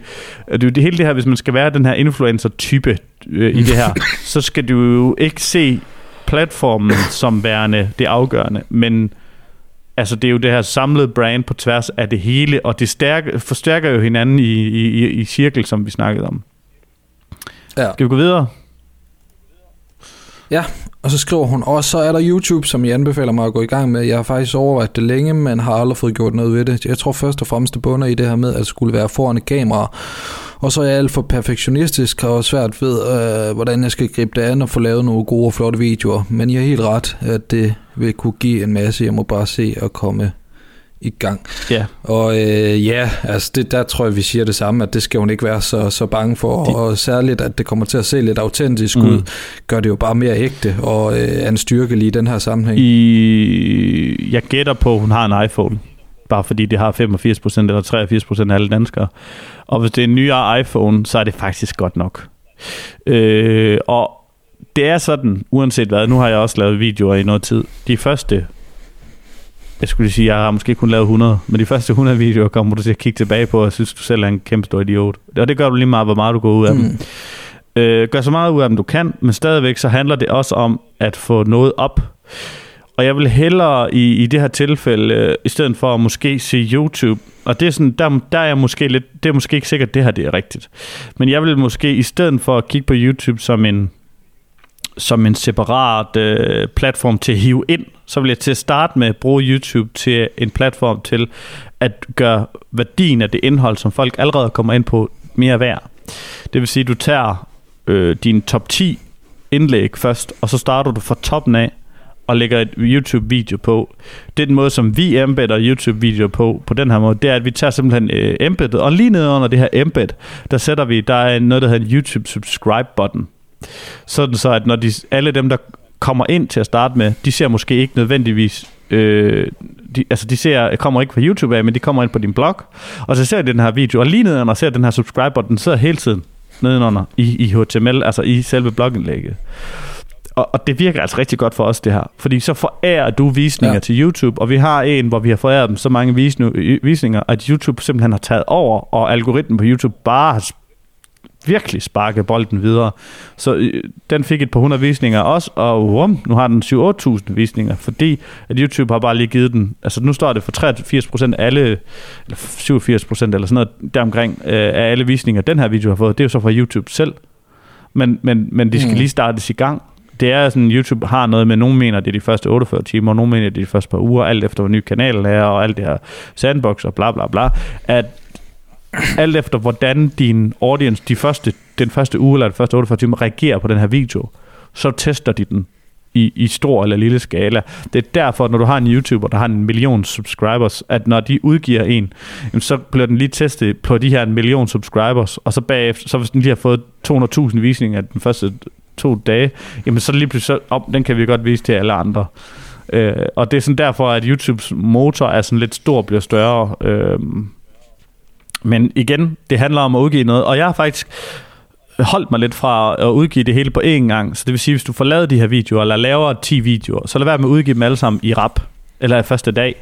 det er jo det hele det her, hvis man skal være den her influencer-type øh, i det her, så skal du jo ikke se platformen som værende det afgørende, men altså det er jo det her samlede brand på tværs af det hele, og det stærke, forstærker jo hinanden i, i, i cirkel, som vi snakkede om. Ja. Skal vi gå videre? Ja, og så skriver hun, og så er der YouTube, som jeg anbefaler mig at gå i gang med. Jeg har faktisk overvejet det længe, men har aldrig fået gjort noget ved det. Jeg tror først og fremmest, det bunder i det her med, at det skulle være foran et kamera. Og så er jeg alt for perfektionistisk og svært ved, øh, hvordan jeg skal gribe det an og få lavet nogle gode og flotte videoer. Men jeg har helt ret, at det vil kunne give en masse. Jeg må bare se at komme i gang. Ja. Og øh, ja, altså det, der tror jeg, vi siger det samme, at det skal hun ikke være så, så bange for, de... og særligt, at det kommer til at se lidt autentisk mm. ud, gør det jo bare mere ægte, og øh, er en styrke lige i den her sammenhæng. I... Jeg gætter på, at hun har en iPhone, bare fordi det har 85% eller 83% af alle danskere. Og hvis det er en nyere iPhone, så er det faktisk godt nok. Øh, og det er sådan, uanset hvad, nu har jeg også lavet videoer i noget tid. De første jeg skulle sige, jeg har måske kun lavet 100, men de første 100 videoer kommer du til at kigge tilbage på, og synes, du selv er en kæmpe stor idiot. Og det gør du lige meget, hvor meget du går ud af mm. dem. Øh, gør så meget ud af dem, du kan, men stadigvæk så handler det også om at få noget op. Og jeg vil hellere i, i det her tilfælde, øh, i stedet for at måske se YouTube, og det er sådan, der, der er jeg måske lidt, det er måske ikke sikkert, det her det er rigtigt. Men jeg vil måske i stedet for at kigge på YouTube som en, som en separat øh, platform til at hive ind, så vil jeg til at starte med at bruge YouTube til en platform til at gøre værdien af det indhold, som folk allerede kommer ind på, mere værd. Det vil sige, at du tager øh, din top 10 indlæg først, og så starter du fra toppen af, og lægger et YouTube-video på. Det er den måde, som vi embedder YouTube-videoer på, på den her måde, det er, at vi tager simpelthen øh, embeddet, og lige nede under det her embed, der sætter vi, der er noget, der hedder en YouTube subscribe-button. Sådan så, at når de, alle dem, der kommer ind til at starte med, de ser måske ikke nødvendigvis øh, de, altså de ser, kommer ikke på YouTube af, men de kommer ind på din blog, og så ser de den her video, og lige nedenunder ser den her subscribe den sidder hele tiden nedenunder i, i HTML, altså i selve blogindlægget. Og, og det virker altså rigtig godt for os, det her. Fordi så forærer du visninger ja. til YouTube, og vi har en, hvor vi har foræret dem så mange visninger, at YouTube simpelthen har taget over, og algoritmen på YouTube bare har virkelig sparke bolden videre. Så øh, den fik et par hundrede visninger også, og um, nu har den 7-8.000 visninger, fordi at YouTube har bare lige givet den, altså nu står det for 83 af alle, eller 87% eller sådan noget deromkring, øh, af alle visninger, den her video har fået, det er jo så fra YouTube selv. Men, men, men de skal mm. lige startes i gang. Det er sådan, YouTube har noget med, nogen mener, det er de første 48 timer, og nogen mener, det er de første par uger, alt efter, hvor ny kanal er, og alt det her sandbox og bla bla bla, at alt efter hvordan din audience de første, den første uge eller den første 48 timer reagerer på den her video, så tester de den i, i stor eller lille skala. Det er derfor, når du har en YouTuber, der har en million subscribers, at når de udgiver en, så bliver den lige testet på de her en million subscribers, og så bagefter, så hvis den lige har fået 200.000 visninger den første to dage, jamen så lige pludselig, så, oh, den kan vi godt vise til alle andre. Øh, og det er sådan derfor, at YouTubes motor er sådan lidt stor bliver større. Øh, men igen, det handler om at udgive noget, og jeg har faktisk holdt mig lidt fra at udgive det hele på én gang. Så det vil sige, hvis du får lavet de her videoer, eller laver 10 videoer, så lad være med at udgive dem alle sammen i rap, eller i første dag.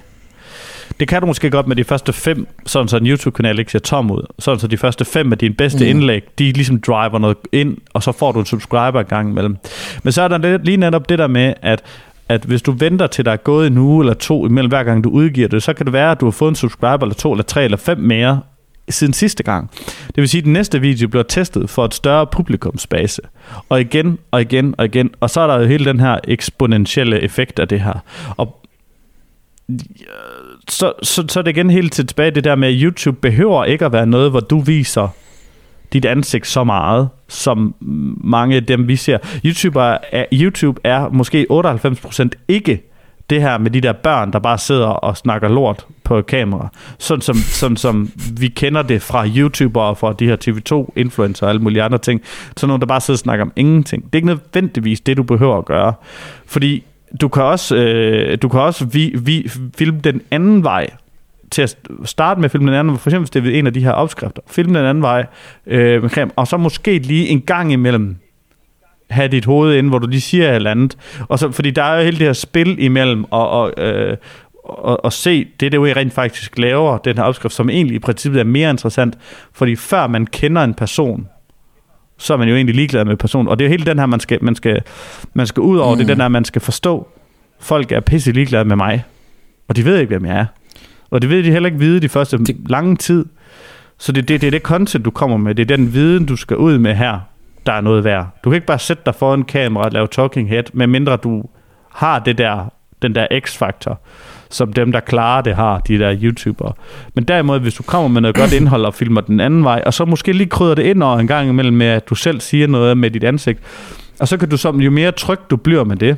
Det kan du måske godt med de første fem, sådan så en YouTube-kanal ikke ser tom ud. Sådan så de første fem af dine bedste mm. indlæg, de ligesom driver noget ind, og så får du en subscriber gang imellem. Men så er der lige netop det der med, at at hvis du venter til der er gået en uge eller to imellem hver gang du udgiver det, så kan det være, at du har fået en subscriber eller to eller tre eller fem mere, siden sidste gang. Det vil sige, at den næste video bliver testet for et større publikumsbase. Og igen, og igen, og igen. Og så er der jo hele den her eksponentielle effekt af det her. Og så, så, så er det igen helt tilbage det der med, at YouTube behøver ikke at være noget, hvor du viser dit ansigt så meget, som mange af dem vi ser. YouTube er, YouTube er måske 98% ikke det her med de der børn, der bare sidder og snakker lort på kamera. Sådan som, sådan som vi kender det fra YouTuber og fra de her TV2-influencer og alle mulige andre ting. Sådan nogle, der bare sidder og snakker om ingenting. Det er ikke nødvendigvis det, du behøver at gøre. Fordi du kan også, øh, du kan også vi, vi, filme den anden vej til at starte med at filme den anden, for eksempel hvis det er en af de her opskrifter, filme den anden vej øh, med kamera, og så måske lige en gang imellem have dit hoved ind, hvor du lige siger et eller andet. Og så, fordi der er jo hele det her spil imellem, og, og, øh, og, og se det, det jo rent faktisk laver, den her opskrift, som egentlig i princippet er mere interessant, fordi før man kender en person, så er man jo egentlig ligeglad med personen. Og det er jo hele den her, man skal, man skal, man skal ud over, mm. det er den her, man skal forstå. Folk er pisse ligeglade med mig, og de ved ikke, hvem jeg er. Og det ved de heller ikke vide de første det... lange tid. Så det, det, det er det content, du kommer med. Det er den viden, du skal ud med her der er noget værd. Du kan ikke bare sætte dig foran kamera og lave talking head, medmindre du har det der, den der x-faktor, som dem, der klarer det, har, de der YouTubere. Men derimod, hvis du kommer med noget godt indhold og filmer den anden vej, og så måske lige krydder det ind over en gang imellem med, at du selv siger noget med dit ansigt, og så kan du som, jo mere tryg du bliver med det,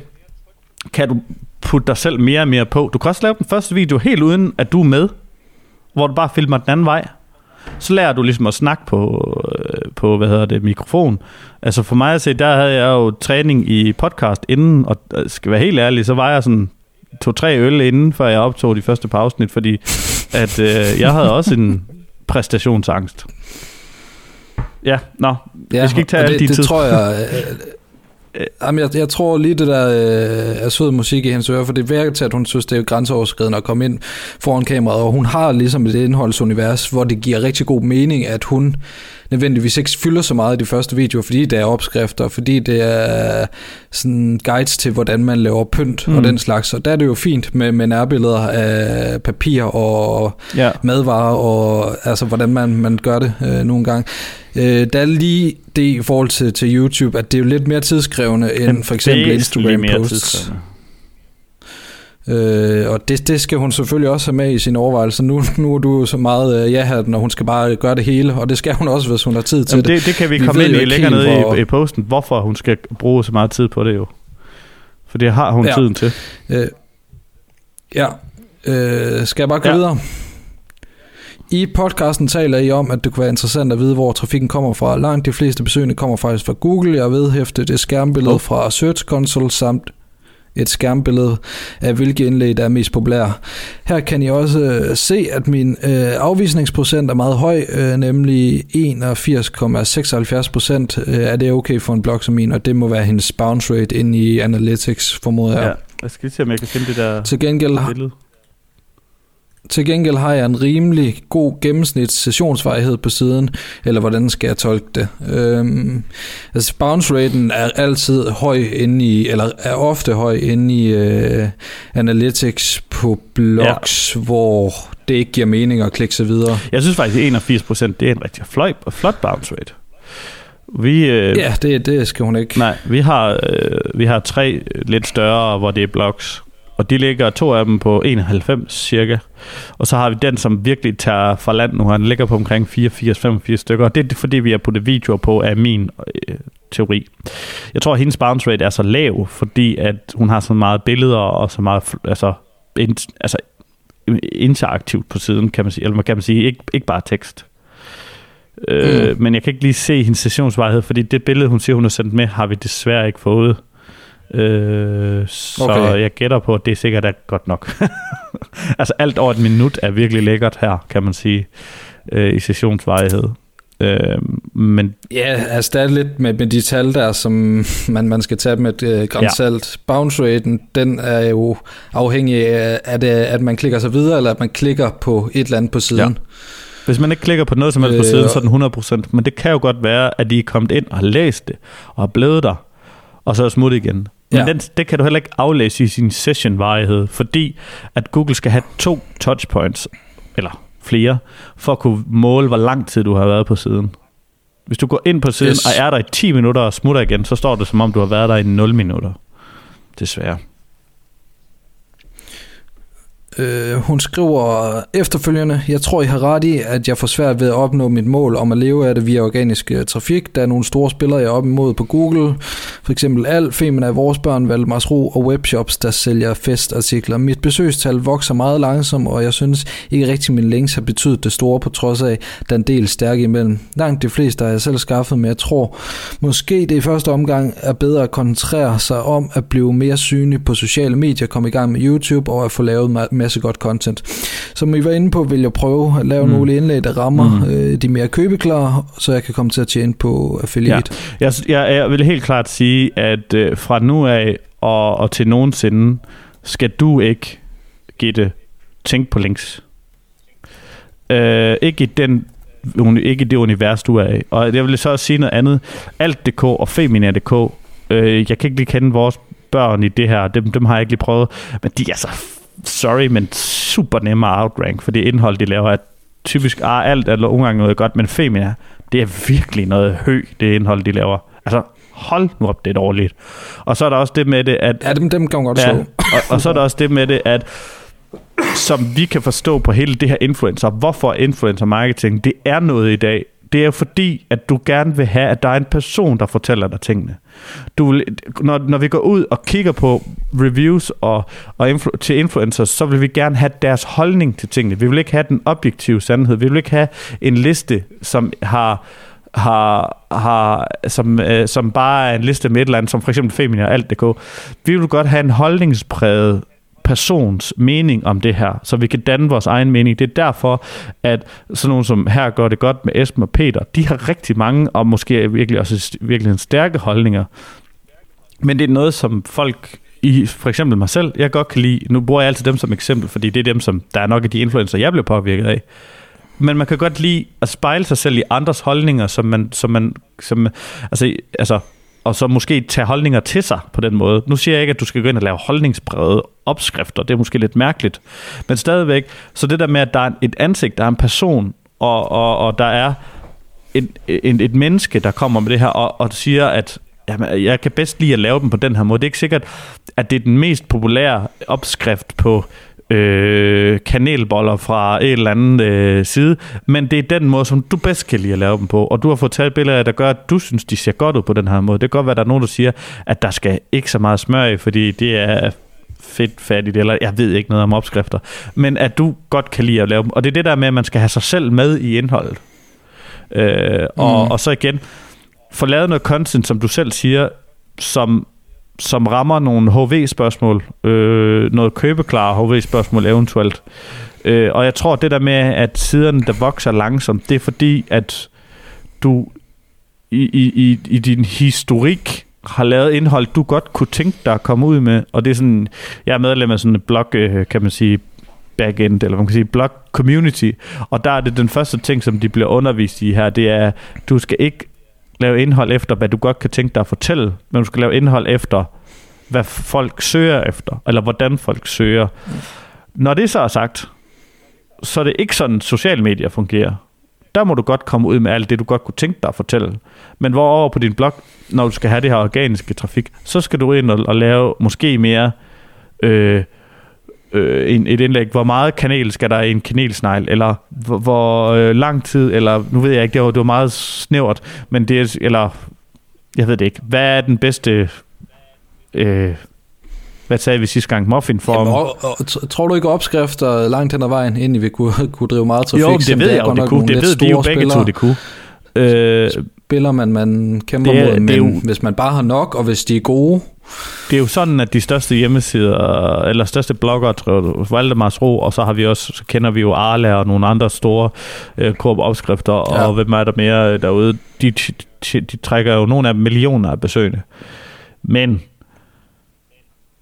kan du putte dig selv mere og mere på. Du kan også lave den første video helt uden, at du er med, hvor du bare filmer den anden vej. Så lærer du ligesom at snakke på, øh, på hvad hedder det, mikrofon. Altså for mig at se, der havde jeg jo træning i podcast inden, og øh, skal være helt ærlig, så var jeg sådan to-tre øl inden, før jeg optog de første par afsnit, fordi at øh, jeg havde også en præstationsangst. Ja, nå, ja, vi skal ikke tage det, alle de det tid. tror jeg, Øh, jamen, jeg, jeg tror lige det der øh, er sød musik i hendes ører, for det virker til, at hun synes, det er grænseoverskridende at komme ind foran kameraet, og hun har ligesom et indholdsunivers, hvor det giver rigtig god mening, at hun nødvendigvis ikke fylder så meget i de første videoer, fordi det er opskrifter, fordi det er sådan guides til, hvordan man laver pynt mm. og den slags. Og der er det jo fint med, med nærbilleder af papir og ja. madvarer, og altså, hvordan man, man gør det øh, nogle gange. Øh, der er lige det i forhold til, til YouTube, at det er jo lidt mere tidskrævende end for eksempel Instagram posts. Øh, og det, det skal hun selvfølgelig også have med i sin overvejelse. Nu, nu er du så meget øh, ja når hun skal bare gøre det hele, og det skal hun også, hvis hun har tid til Jamen det. det. Det kan vi, vi komme ind i længere nede hvor... i, i posten, hvorfor hun skal bruge så meget tid på det jo. For det har hun ja. tiden til. Øh, ja, øh, skal jeg bare gå ja. videre? I podcasten taler I om, at det kunne være interessant at vide, hvor trafikken kommer fra. Langt de fleste besøgende kommer faktisk fra Google. Jeg vedhæftet det skærmbillede oh. fra Search Console samt et skærmbillede af, hvilke indlæg der er mest populære. Her kan I også øh, se, at min øh, afvisningsprocent er meget høj, øh, nemlig 81,76 procent. Øh, er det okay for en blog som min, og det må være hendes bounce rate inde i Analytics, formoder jeg. Ja, jeg skal lige se, om jeg kan finde det der Til gengæld, billede. Til gengæld har jeg en rimelig god gennemsnits sessionsvarighed på siden, eller hvordan skal jeg tolke det? Øhm, altså bounce raten er altid høj inde i, eller er ofte høj inde i øh, analytics på blogs, ja. hvor det ikke giver mening at klikke sig videre. Jeg synes faktisk, at 81% det er en rigtig flot, flot bounce rate. Vi, øh, ja, det, det skal hun ikke. Nej, vi har, øh, vi har tre lidt større, hvor det er blogs og de ligger to af dem på 91 cirka. Og så har vi den, som virkelig tager fra land nu. Han ligger på omkring 84-85 stykker. Og det er fordi, vi har puttet videoer på af min øh, teori. Jeg tror, at hendes bounce rate er så lav, fordi at hun har så meget billeder og så meget altså, in, altså, interaktivt på siden, kan man sige. Eller kan man sige, ikke, ikke bare tekst. Øh, mm. Men jeg kan ikke lige se hendes sessionsvarighed, fordi det billede, hun siger, hun har sendt med, har vi desværre ikke fået. Øh, så okay. jeg gætter på, at det er sikkert er godt nok. altså alt over et minut er virkelig lækkert her, kan man sige, øh, i sessionsvarighed. Øh, men ja, altså der er lidt med, med de tal der, som man, man skal tage med et øh. Ja. Bounce raten, den er jo afhængig af, at, at man klikker sig videre, eller at man klikker på et eller andet på siden. Ja. Hvis man ikke klikker på noget som helst øh, på siden, så er den 100%. Men det kan jo godt være, at de er kommet ind og har læst det, og har blevet der, og så er smuttet igen. Men ja. den, det kan du heller ikke aflæse i sin session-varighed, fordi at Google skal have to touchpoints, eller flere, for at kunne måle, hvor lang tid du har været på siden. Hvis du går ind på siden yes. og er der i 10 minutter og smutter igen, så står det som om, du har været der i 0 minutter. Desværre. Øh, hun skriver efterfølgende, jeg tror I har ret i, at jeg får svært ved at opnå mit mål om at leve af det via organisk øh, trafik. Der er nogle store spillere, jeg er op imod på Google. For eksempel Al, Femina af vores børn, Valdemars Ro og webshops, der sælger festartikler. Mit besøgstal vokser meget langsomt, og jeg synes ikke rigtig, min links har betydet det store, på trods af, der er en del stærke imellem. Langt de fleste har jeg selv skaffet, men jeg tror måske det i første omgang er bedre at koncentrere sig om at blive mere synlig på sociale medier, komme i gang med YouTube og at få lavet masse godt content. Som I var inde på, vil jeg prøve at lave mm. nogle indlæg, der rammer mm. øh, de mere købeklare, så jeg kan komme til at tjene på affiliate. Ja. Jeg, jeg, jeg vil helt klart sige, at øh, fra nu af og, og til nogensinde, skal du ikke, Gitte, tænke på links. Øh, ikke i den ikke i det univers, du er i. Og jeg vil så også sige noget andet. Alt.dk og Femina.dk, øh, jeg kan ikke lige kende vores børn i det her, dem, dem har jeg ikke lige prøvet, men de er så sorry, men super nemme at outrank, for det indhold, de laver, er typisk, ah, alt er nogle gange noget godt, men Femina, det er virkelig noget hø, det indhold, de laver. Altså, hold nu op, det er dårligt. Og så er der også det med det, at... Ja, dem, dem kan man godt Ja, slå. og, og så er der også det med det, at som vi kan forstå på hele det her influencer, hvorfor influencer marketing, det er noget i dag. Det er jo fordi, at du gerne vil have, at der er en person, der fortæller dig tingene. Du vil, når, når vi går ud og kigger på reviews og, og influ, til influencers, så vil vi gerne have deres holdning til tingene. Vi vil ikke have den objektive sandhed. Vi vil ikke have en liste, som har har, har som, øh, som bare er en liste med et eller andet, som for eksempel Femina og alt.dk. Vi vil godt have en holdningspræget persons mening om det her, så vi kan danne vores egen mening. Det er derfor, at sådan nogen som her gør det godt med Esben og Peter, de har rigtig mange, og måske virkelig også virkelig en stærke holdninger. Men det er noget, som folk i for eksempel mig selv, jeg godt kan lide. Nu bruger jeg altid dem som eksempel, fordi det er dem, som der er nok af de influencer, jeg blev påvirket af. Men man kan godt lide at spejle sig selv i andres holdninger, som man, som man som, altså, altså, og så måske tage holdninger til sig på den måde. Nu siger jeg ikke, at du skal gå ind og lave holdningsbrede opskrifter, det er måske lidt mærkeligt, men stadigvæk, så det der med, at der er et ansigt, der er en person, og, og, og der er en, et, et menneske, der kommer med det her, og, og siger, at jamen, jeg kan bedst lide at lave dem på den her måde. Det er ikke sikkert, at det er den mest populære opskrift på øh, kanelboller fra en eller anden øh, side, men det er den måde, som du bedst kan lide at lave dem på, og du har fået taget billeder, der gør, at du synes, de ser godt ud på den her måde. Det kan godt være, at der er nogen, der siger, at der skal ikke så meget smør i, fordi det er fedt fattigt, eller jeg ved ikke noget om opskrifter, men at du godt kan lide at lave dem. Og det er det der med, at man skal have sig selv med i indholdet. Øh, og, Mm. og så igen, få lavet noget content, som du selv siger, som, som rammer nogle HV-spørgsmål, øh, noget købeklare HV-spørgsmål eventuelt. Øh, og jeg tror, det der med, at siderne, der vokser langsomt, det er fordi, at du i, i, i, i din historik har lavet indhold, du godt kunne tænke dig at komme ud med. Og det er sådan, jeg er medlem af sådan en blog, øh, kan man sige, backend, eller man kan sige blog community, og der er det den første ting, som de bliver undervist i her, det er, du skal ikke lave indhold efter, hvad du godt kan tænke dig at fortælle, men du skal lave indhold efter, hvad folk søger efter, eller hvordan folk søger. Når det så er sagt, så er det ikke sådan, sociale medier fungerer. Der må du godt komme ud med alt det, du godt kunne tænke dig at fortælle. Men hvor på din blog, når du skal have det her organiske trafik, så skal du ind og, og lave måske mere øh, øh, en, et indlæg, hvor meget kanel skal der i en kanelsnegl, eller hvor, hvor øh, lang tid, eller nu ved jeg ikke, det var, det var meget snævert, men det er, eller jeg ved det ikke, hvad er den bedste, øh, hvad sagde vi sidste gang, muffinform? Jamen, og, og, tror du ikke opskrifter langt hen ad vejen, inden vi kunne, kunne drive meget trafik? jo, det ved jeg jo, det kunne, det ved vi jo begge to, spillere. det kunne. Øh, Spiller man, man kæmper Det er- mod, men det jo- hvis man bare har nok, og hvis de er gode, Det er jo sådan, at de største hjemmesider, eller største blogger, tror jeg, Valdemars Ro, og så har vi også, så kender vi jo Arla og nogle andre store øh, korp-opskrifter, ja. Og hvem er der mere derude, de, de, de trækker jo nogle af millioner af besøgende. Men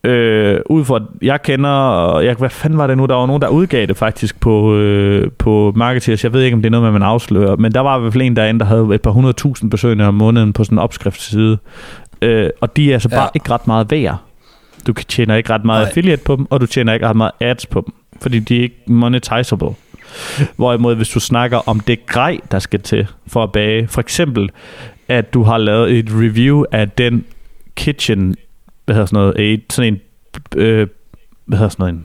øh, ud fra, jeg kender, og jeg, hvad fanden var det nu, der var nogen, der udgav det faktisk på, øh, på Marketeers, jeg ved ikke, om det er noget, man afslører, men der var i hvert fald en derinde, der havde et par hundredtusind besøgende om måneden på sådan en opskriftsside, øh, og de er altså Ja. bare ikke ret meget værd. Du tjener ikke ret meget Nej. affiliate på dem, og du tjener ikke ret meget ads på dem, fordi de er ikke monetizable. Hvorimod, hvis du snakker om det grej, der skal til for at bage, for eksempel, at du har lavet et review af den kitchen, hvad hedder sådan noget, aid, sådan en, øh, hvad hedder sådan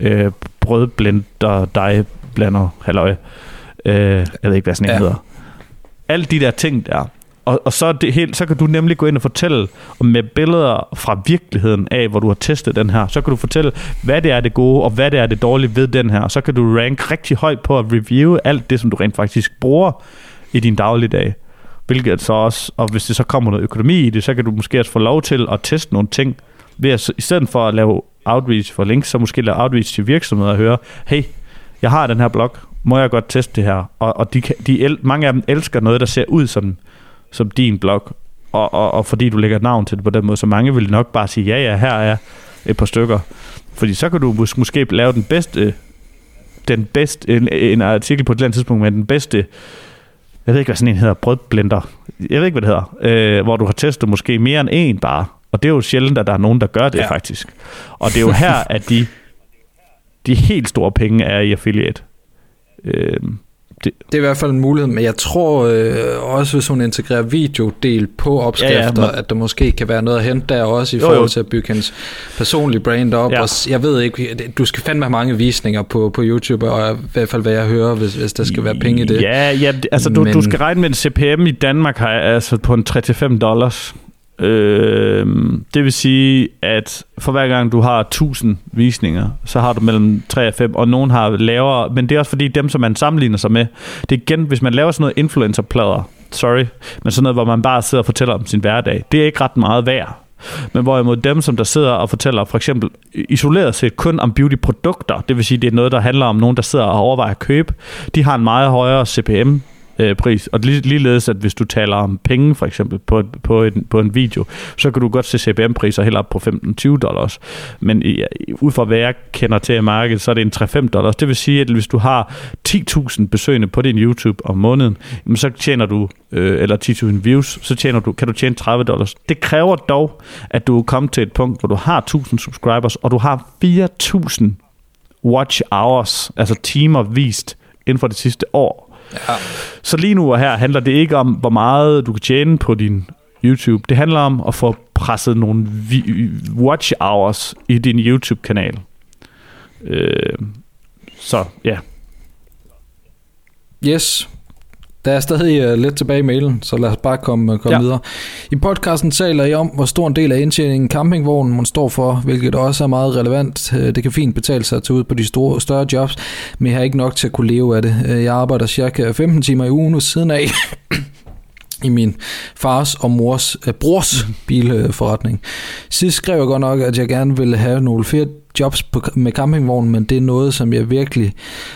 noget, en øh, brødblender, dejblander, halløj, øh, jeg ved ikke, hvad sådan en Ja. hedder. Alle de der ting der, og, og så, det helt, så kan du nemlig gå ind og fortælle om med billeder fra virkeligheden af, hvor du har testet den her. Så kan du fortælle, hvad det er det gode, og hvad det er det dårlige ved den her. Og så kan du rank rigtig højt på at review alt det, som du rent faktisk bruger i din dagligdag. Hvilket så også, og hvis det så kommer noget økonomi i det, så kan du måske også få lov til at teste nogle ting, ved at, i stedet for at lave outreach for links, så måske lave outreach til virksomheder og høre, hey, jeg har den her blog, må jeg godt teste det her? Og, og de, kan- de el, mange af dem elsker noget, der ser ud som, som din blog, og, og, og fordi du lægger navn til det på den måde, så mange vil nok bare sige, ja ja, her er et par stykker. Fordi så kan du mås- måske lave den bedste, den bedste en, en artikel på et eller andet tidspunkt med den bedste, jeg ved ikke, hvad sådan en hedder, brødblender. Jeg ved ikke, hvad det hedder. Øh, hvor du har testet måske mere end en bare. Og det er jo sjældent, at der er nogen, der gør det ja. Faktisk. Og det er jo her, at de, de helt store penge er i affiliate. Øh, det, det er i hvert fald en mulighed, men jeg tror øh, også, hvis hun integrerer videodel på opskrifter, ja, ja, men... at der måske kan være noget at hente der også i jo, forhold jo. til at bygge hendes personlige brand op. Ja. Og jeg ved ikke, du skal fandme have mange visninger på, på YouTube, og i hvert fald hvad jeg hører, hvis, hvis der skal være penge i det. Ja, ja altså men... du, du skal regne med en CPM i Danmark har altså på en 3-5 dollars. Øh, det vil sige, at for hver gang du har 1000 visninger, så har du mellem 3 og 5, og nogen har lavere, men det er også fordi dem, som man sammenligner sig med, det er igen, hvis man laver sådan noget influencerplader, sorry, men sådan noget, hvor man bare sidder og fortæller om sin hverdag, det er ikke ret meget værd. Men hvorimod dem, som der sidder og fortæller for eksempel isoleret set kun om beauty-produkter, det vil sige, det er noget, der handler om nogen, der sidder og overvejer at købe, de har en meget højere CPM, øh, pris. Og ligeledes, at hvis du taler om penge, for eksempel, på, på, en, på en video, så kan du godt se CPM-priser helt op på 15-20 dollars. Men i, ud fra hvad jeg kender til i markedet, så er det en 3-5 dollars. Det vil sige, at hvis du har 10.000 besøgende på din YouTube om måneden, så tjener du, øh, eller 10.000 views, så tjener du, kan du tjene 30 dollars. Det kræver dog, at du er kommet til et punkt, hvor du har 1.000 subscribers, og du har 4.000 watch hours, altså timer vist inden for det sidste år. Ja. Så lige nu og her handler det ikke om, hvor meget du kan tjene på din YouTube. Det handler om at få presset nogle watch hours i din YouTube-kanal. Øh, så ja. Yes. Der er stadig uh, lidt tilbage i mailen, så lad os bare komme, uh, komme ja. videre. I podcasten taler I om, hvor stor en del af indtjeningen campingvognen man står for, hvilket også er meget relevant. Øh, det kan fint betale sig at tage ud på de store, større jobs, men jeg har ikke nok til at kunne leve af det. Øh, jeg arbejder cirka 15 timer i ugen ved siden af i min fars og mors äh, brors bilforretning. Sidst skrev jeg godt nok, at jeg gerne ville have nogle flere jobs på, med campingvognen, men det er noget, som jeg virkelig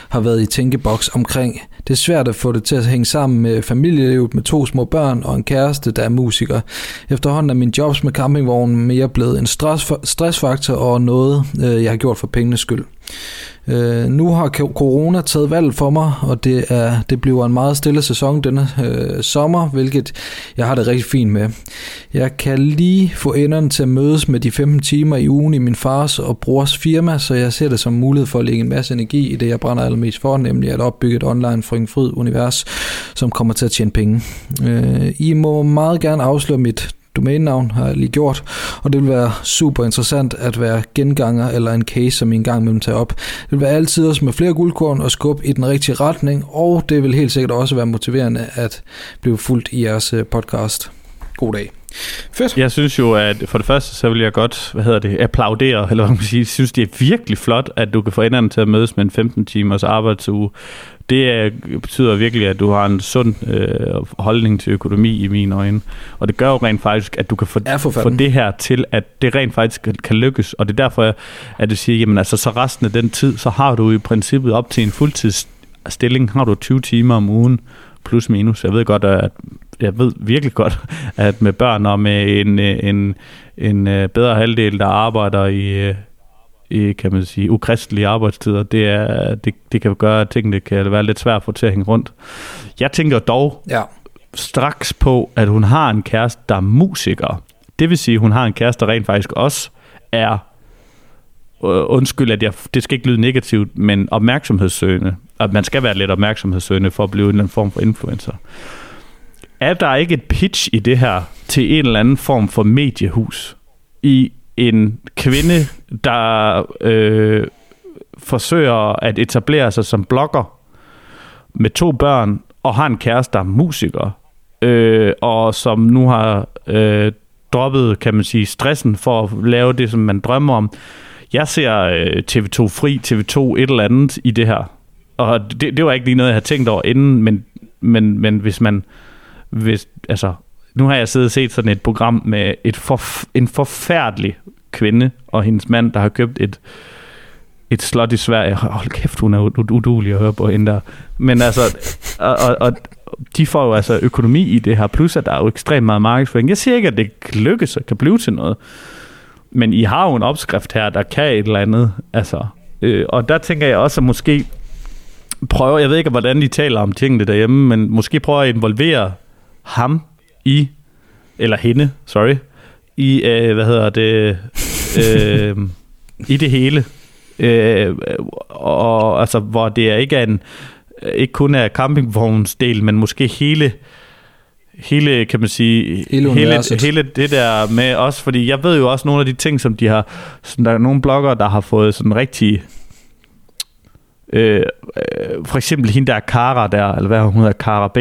har været i tænkeboks omkring. Det er svært at få det til at hænge sammen med familielivet med to små børn og en kæreste, der er musiker. Efterhånden er min jobs med campingvognen mere blevet en stressfaktor og noget, øh, jeg har gjort for pengenes skyld. Øh, nu har corona taget valg for mig, og det, er, det bliver en meget stille sæson denne øh, sommer, hvilket jeg har det rigtig fint med. Jeg kan lige få enderne til at mødes med de 15 timer i ugen i min fars og brors firma, så jeg ser det som mulighed for at lægge en masse energi i det, jeg brænder allermest for, nemlig at opbygge et online fri univers, som kommer til at tjene penge. Øh, I må meget gerne afsløre mit domænenavn, har jeg lige gjort, og det vil være super interessant at være genganger eller en case, som I engang imellem tager op. Det vil være altid også med flere guldkorn og skub i den rigtige retning, og det vil helt sikkert også være motiverende at blive fuldt i jeres øh, podcast. God dag. Fedt. Jeg synes jo, at for det første, så vil jeg godt, hvad hedder det, applaudere, eller hvad man kan sige, synes, det er virkelig flot, at du kan få enderne til at mødes med en 15 timers arbejdsuge det er, betyder virkelig, at du har en sund øh, holdning til økonomi i mine øjne. Og det gør jo rent faktisk, at du kan få, få det her til, at det rent faktisk kan, kan lykkes. Og det er derfor, at du siger, jamen altså, så resten af den tid, så har du i princippet op til en fuldtidsstilling, har du 20 timer om ugen, plus minus. Jeg ved godt, at jeg ved virkelig godt, at med børn og med en, en, en øh, bedre halvdel, der arbejder i, øh, i, kan man sige, ukristelige arbejdstider, det, er, det, det kan gøre, at tingene kan være lidt svært at få til at hænge rundt. Jeg tænker dog ja. straks på, at hun har en kæreste, der er musiker. Det vil sige, at hun har en kæreste, der rent faktisk også er, øh, undskyld, at jeg, det skal ikke lyde negativt, men opmærksomhedssøgende. At man skal være lidt opmærksomhedssøgende for at blive en eller anden form for influencer. Er der ikke et pitch i det her til en eller anden form for mediehus? I en kvinde, der øh, forsøger at etablere sig som blogger med to børn, og har en kæreste, der er musiker, øh, og som nu har øh, droppet, kan man sige, stressen for at lave det, som man drømmer om. Jeg ser øh, TV2 Fri, TV2 et eller andet i det her. Og det, det var ikke lige noget, jeg havde tænkt over inden, men, men, men hvis man... Hvis, altså, nu har jeg siddet og set sådan et program med et for, en forfærdelig kvinde og hendes mand, der har købt et, et slot i Sverige. Hold kæft, hun er udulig at høre på hende der. Men altså, og, og, og de får jo altså økonomi i det her, plus at der er jo ekstremt meget markedsføring. Jeg siger ikke, at det lykkes og kan blive til noget. Men I har jo en opskrift her, der kan et eller andet. Altså, øh, og der tænker jeg også, at måske prøve, jeg ved ikke, hvordan de taler om tingene derhjemme, men måske prøve at involvere ham i, eller hende, sorry, i, øh, hvad hedder det, øh, i det hele. Øh, og altså, hvor det er ikke er en, ikke kun er campingvognsdel, men måske hele hele, kan man sige, Hele hele, hele det der med os, fordi jeg ved jo også nogle af de ting, som de har, sådan, der er nogle bloggere, der har fået sådan rigtig, øh, øh, for eksempel hende der Kara der, eller hvad hun hedder, Kara B,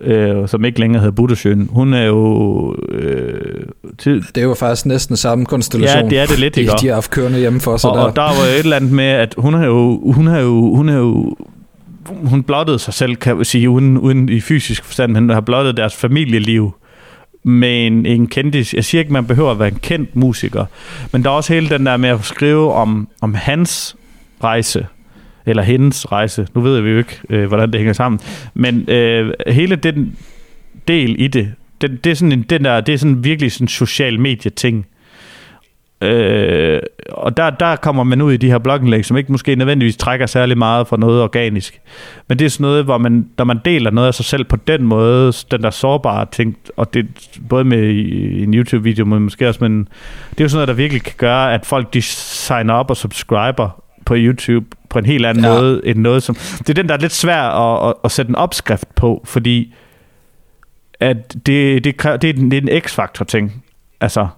øh, som ikke længere hedder Buddhasjøen, hun er jo øh, til, Det er jo faktisk næsten samme konstellation. Ja, det er det lidt, de, ikke? de har haft kørende hjemme for sig og, der. og der var jo et eller andet med, at hun har jo, hun har jo, hun har jo hun blottede sig selv, kan jeg sige, uden, uden i fysisk forstand, men har blottet deres familieliv med en, en kendis. Jeg siger ikke, man behøver at være en kendt musiker, men der er også hele den der med at skrive om, om hans rejse, eller hendes rejse. Nu ved vi jo ikke, øh, hvordan det hænger sammen. Men øh, hele den del i det, det, det er sådan en, den der, det er sådan virkelig sådan en social medie ting. Øh, og der, der kommer man ud i de her blogindlæg, som ikke måske nødvendigvis trækker særlig meget fra noget organisk. Men det er sådan noget, hvor man, når man deler noget af sig selv på den måde, den der sårbare ting, og det både med i en YouTube-video, men måske også, men det er jo sådan noget, der virkelig kan gøre, at folk de signer op og subscriber på YouTube på en helt anden Ja. måde end noget som... Det er den, der er lidt svær at, at, at sætte en opskrift på, fordi at det, det, kræver- det, er, en- det er en x-faktor ting. Altså,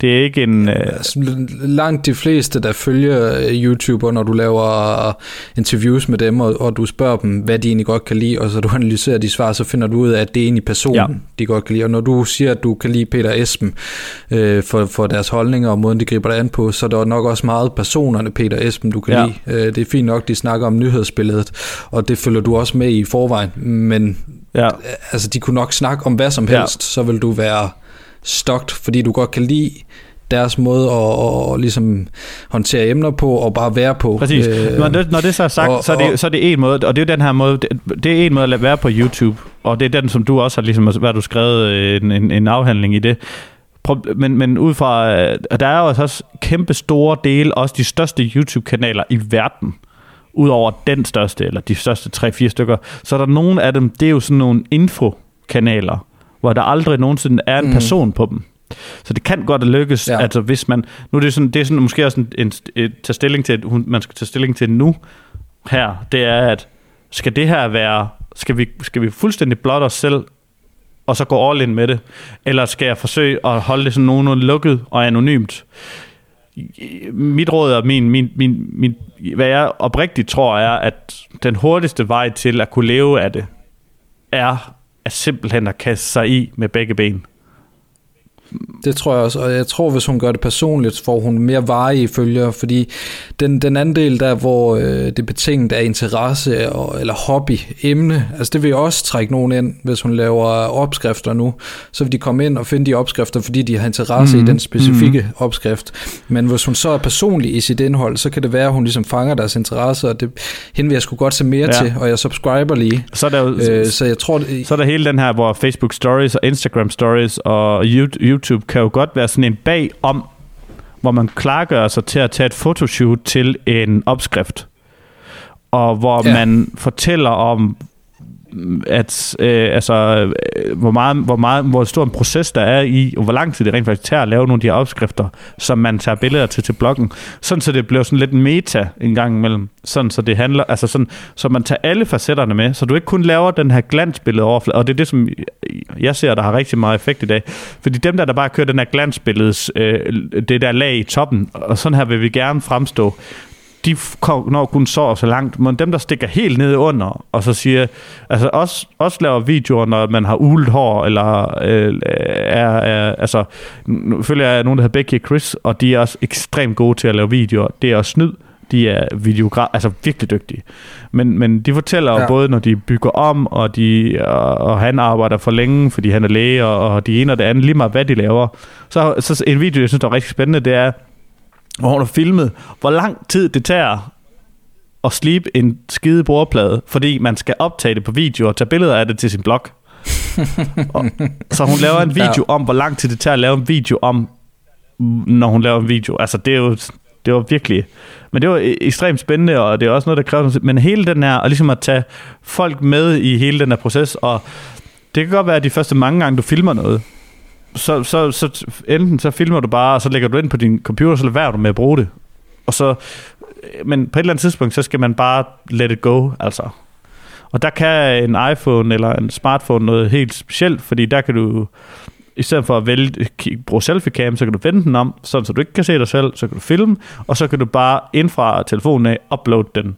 det er ikke en... Øh, Altså, langt de fleste, der følger øh, YouTuber, når du laver interviews med dem, og, og du spørger dem, hvad de egentlig godt kan lide, og så du analyserer de svar, så finder du ud af, at det er egentlig personen, ja. Ja. de godt kan lide. Og når du siger, at du kan lide Peter Esben øh, for, for deres holdninger og måden, de griber det an på, så er der nok også meget personerne, Peter Esben, du kan ja. Ja. lide. Øh, det er fint nok, de snakker om nyhedsbilledet, og det følger du også med i forvejen, men ja. altså, de kunne nok snakke om hvad som Ja. helst, så vil du være stokt, fordi du godt kan lide deres måde at, at, ligesom håndtere emner på og bare være på. Præcis. Øh, når, det, når det så er sagt, og- så, er det, og- så er det en måde, og det er den her måde, det, det er en måde at lade være på YouTube, og det er den, som du også har ligesom, hvad du skrevet øh, en, en, en afhandling i det. Men, men ud fra, øh, og der er jo altså også kæmpe store dele, også de største YouTube-kanaler i verden, udover den største, eller de største 3-4 stykker, så er der nogle af dem, det er jo sådan nogle infokanaler, hvor der aldrig nogensinde er en Mm. person på dem. Så det kan godt lykkes, Ja. altså hvis man, nu er det sådan, det er sådan måske også en, en, et, tage stilling til, hun- man skal tage stilling til nu her, det er, at skal det her være, skal vi, skal vi fuldstændig blotte os selv, og så gå all in med det, eller skal jeg forsøge at holde det sådan nogenlunde lukket og anonymt? Mit råd og min, min, min, min, hvad jeg oprigtigt tror er, at den hurtigste vej til at kunne leve af det, er er simpelthen at kaste sig i med begge ben. Det tror jeg også, og jeg tror, hvis hun gør det personligt, får hun mere varige følgere, fordi den, den anden del der, hvor øh, det er betinget af interesse og, eller hobby, emne, altså det vil også trække nogen ind, hvis hun laver opskrifter nu, så vil de komme ind og finde de opskrifter, fordi de har interesse mm. i Mhm. den specifikke mm. opskrift. Men hvis hun så er personlig i sit indhold, så kan det være, at hun ligesom fanger deres interesse, og det, hende vil jeg sgu godt se mere ja. Til, og jeg subscriber lige. Så er der Øh, så jeg tror, det, Så er der hele den her, hvor Facebook Stories og Instagram Stories og You- YouTube kan jo godt være sådan en bagom, hvor man klargør sig til at tage et fotoshoot til en opskrift. Og hvor ja. man fortæller om, at øh, altså, øh, hvor, meget, hvor, meget, hvor stor en proces der er i, og hvor lang tid det rent faktisk tager at lave nogle af de her opskrifter, som man tager billeder til til bloggen. Sådan så det bliver sådan lidt meta en gang imellem. Sådan så det handler, altså sådan, så man tager alle facetterne med, så du ikke kun laver den her glansbillede overflade, og det er det, som jeg ser, der har rigtig meget effekt i dag. Fordi dem der, der bare kører den her glansbilledes, øh, det der lag i toppen, og sådan her vil vi gerne fremstå, de når kun så og så langt, men dem, der stikker helt ned under, og så siger, altså også, også laver videoer, når man har ulet hår, eller øh, er, er, altså, nu følger jeg nogen, der hedder Becky og Chris, og de er også ekstremt gode til at lave videoer. Det er også snyd, de er videograf, altså virkelig dygtige. Men, men de fortæller Ja. både, når de bygger om, og, de, og, og han arbejder for længe, fordi han er læge, og, og de ene og det andet, lige meget hvad de laver. Så, så en video, jeg synes, der er rigtig spændende, det er, hvor hun har filmet, hvor lang tid det tager at slibe en skide bordplade, fordi man skal optage det på video og tage billeder af det til sin blog. og, så hun laver en video ja. om, hvor lang tid det tager at lave en video om, når hun laver en video. Altså, det er jo det var virkelig... Men det var e- ekstremt spændende, og det er også noget, der kræver... Men hele den her, og ligesom at tage folk med i hele den her proces, og det kan godt være, at de første mange gange, du filmer noget, så, så, så enten så filmer du bare, og så lægger du ind på din computer, så lader du med at bruge det. Og så, øh, men på et eller andet tidspunkt, så skal man bare let it go, altså. Og der kan en iPhone eller en smartphone noget helt specielt, fordi der kan du, i stedet for at vælge, bruge selfie-cam, så kan du vende den om, sådan så du ikke kan se dig selv, så kan du filme, og så kan du bare ind fra telefonen af uploade den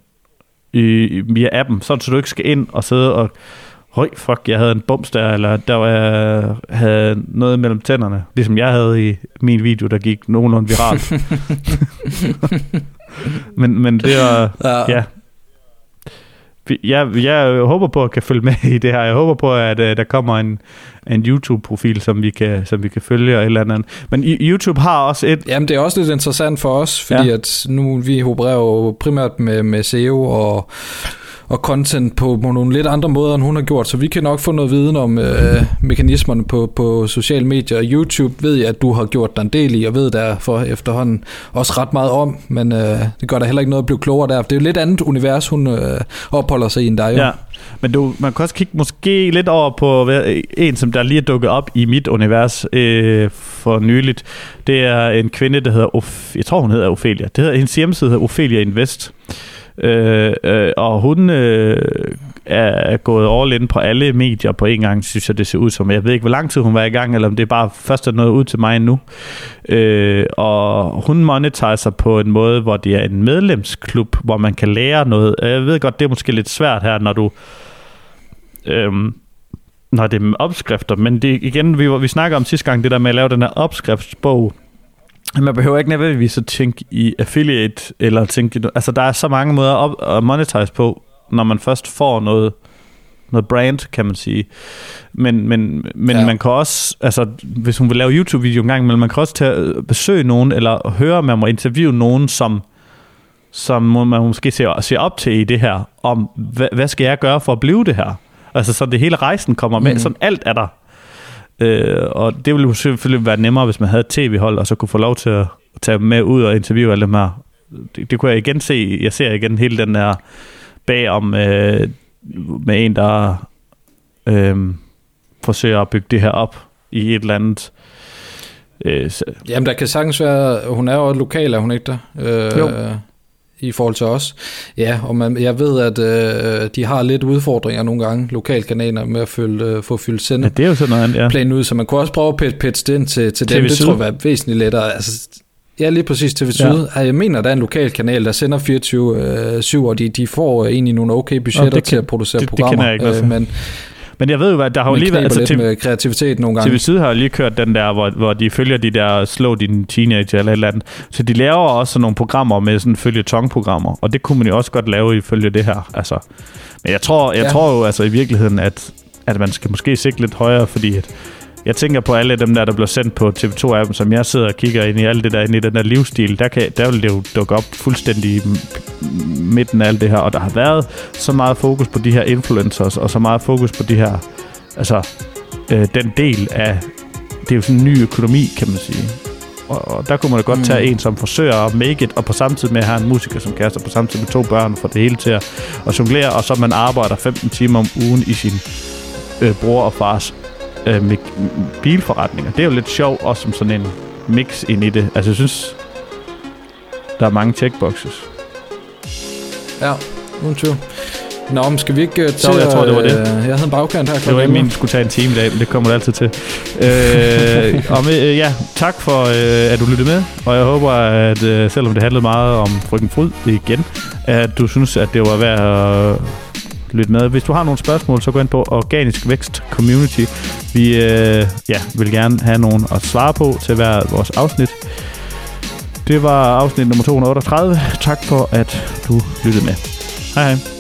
i, via appen, sådan så du ikke skal ind og sidde og Høj, fuck, jeg havde en bums der, eller der var, jeg havde noget mellem tænderne, ligesom jeg havde i min video, der gik nogenlunde viralt. men, men det var, ja. ja. Jeg, jeg håber på at kan følge med i det her. Jeg håber på, at uh, der kommer en, en YouTube-profil, som vi, kan, som vi kan følge og et eller andet. Men YouTube har også et... Jamen, det er også lidt interessant for os, fordi ja. at nu vi opererer jo primært med, med SEO og og content på, på nogle lidt andre måder, end hun har gjort. Så vi kan nok få noget viden om øh, mekanismerne på, på sociale medier. YouTube ved jeg, at du har gjort dig en del i, og ved derfor efterhånden også ret meget om, men øh, det gør der heller ikke noget at blive klogere der. Det er jo et lidt andet univers, hun øh, opholder sig i end dig. Jo. Ja, men du, man kan også kigge måske lidt over på en, som der lige er dukket op i mit univers øh, for nyligt. Det er en kvinde, der hedder, Oph- jeg tror hun hedder Ophelia. Det hedder, hendes hjemmeside hedder Ophelia Invest. Øh, øh, og hun øh, er gået all in på alle medier på en gang, synes jeg, det ser ud som. Jeg ved ikke, hvor lang tid hun var i gang, eller om det bare først er noget ud til mig nu. Øh, og hun monetiserer på en måde, hvor det er en medlemsklub, hvor man kan lære noget. Jeg ved godt, det er måske lidt svært her, når du... Øh, når det er med opskrifter, men det igen, vi, vi snakker om sidste gang, det der med at lave den her opskriftsbog, man behøver ikke nødvendigvis at tænke i affiliate, eller tænke, altså der er så mange måder op, at monetize på, når man først får noget, noget brand, kan man sige. Men, men, men ja. man kan også, altså hvis hun vil lave YouTube-video en gang men man kan også tage, besøge nogen, eller høre, man må interviewe nogen, som, som man måske ser, ser op til i det her, om hvad, hvad skal jeg gøre for at blive det her? Altså så det hele rejsen kommer med, mm. sådan alt er der Øh, og det ville jo selvfølgelig være nemmere, hvis man havde et tv-hold, og så kunne få lov til at tage med ud og interviewe alle dem her. Det, det kunne jeg igen se. Jeg ser igen hele den der bagom øh, med en, der øh, forsøger at bygge det her op i et eller andet Øh, så. Jamen, der kan sagtens være, hun er jo lokal, er hun ikke der? Øh, jo i forhold til os. Ja, og man, jeg ved, at øh, de har lidt udfordringer nogle gange, lokalkanaler, med at følge, øh, få fyldt sende ja, det er jo sådan noget, ja. plan ud, så man kunne også prøve at pitche den til, til dem. Det tror jeg er væsentligt lettere. Altså, Ja, lige præcis TV Syd. Ja. Jeg mener, der er en lokal kanal, der sender 24-7, øh, og de, de får egentlig nogle okay budgetter det, til at producere det, programmer. Det kender jeg ikke, øh, men, men jeg ved jo, at der har jo lige været... Altså, med kreativitet nogle gange. TV Syd har lige kørt den der, hvor, hvor de følger de der slå din teenager eller et eller andet. Så de laver også nogle programmer med sådan følge programmer og det kunne man jo også godt lave ifølge det her. Altså, men jeg tror, jeg ja. tror jo altså i virkeligheden, at, at man skal måske sigte lidt højere, fordi at, jeg tænker på alle dem der, der bliver sendt på TV2-appen, som jeg sidder og kigger ind i alt det der, ind i den der livsstil, der, kan, der vil det jo dukke op fuldstændig i midten af alt det her, og der har været så meget fokus på de her influencers, og så meget fokus på de her, altså øh, den del af, det er jo sådan en ny økonomi, kan man sige. Og, og der kunne man da godt mm. tage en, som forsøger at make it, og på samme tid med at have en musiker som kæreste, og på samme tid med to børn, for det hele til at, at jonglere, og så man arbejder 15 timer om ugen i sin øh, bror og fars øh, med bilforretninger. Det er jo lidt sjovt, også som sådan en mix ind i det. Altså, jeg synes, der er mange checkboxes. Ja, uden tvivl. Nå, men skal vi ikke til Så, jeg tror, det var det. Uh, jeg havde en bagkant her. Det var ikke min, skulle tage en time i dag, men det kommer det altid til. uh, og med, uh, ja, tak for, uh, at du lyttede med, og jeg håber, at uh, selvom det handlede meget om frygten Fryd igen, at du synes, at det var værd at lytte med. Hvis du har nogle spørgsmål, så gå ind på Organisk Vækst Community. Vi øh, ja, vil gerne have nogen at svare på til hver vores afsnit. Det var afsnit nummer 238. Tak for, at du lyttede med. Hej hej.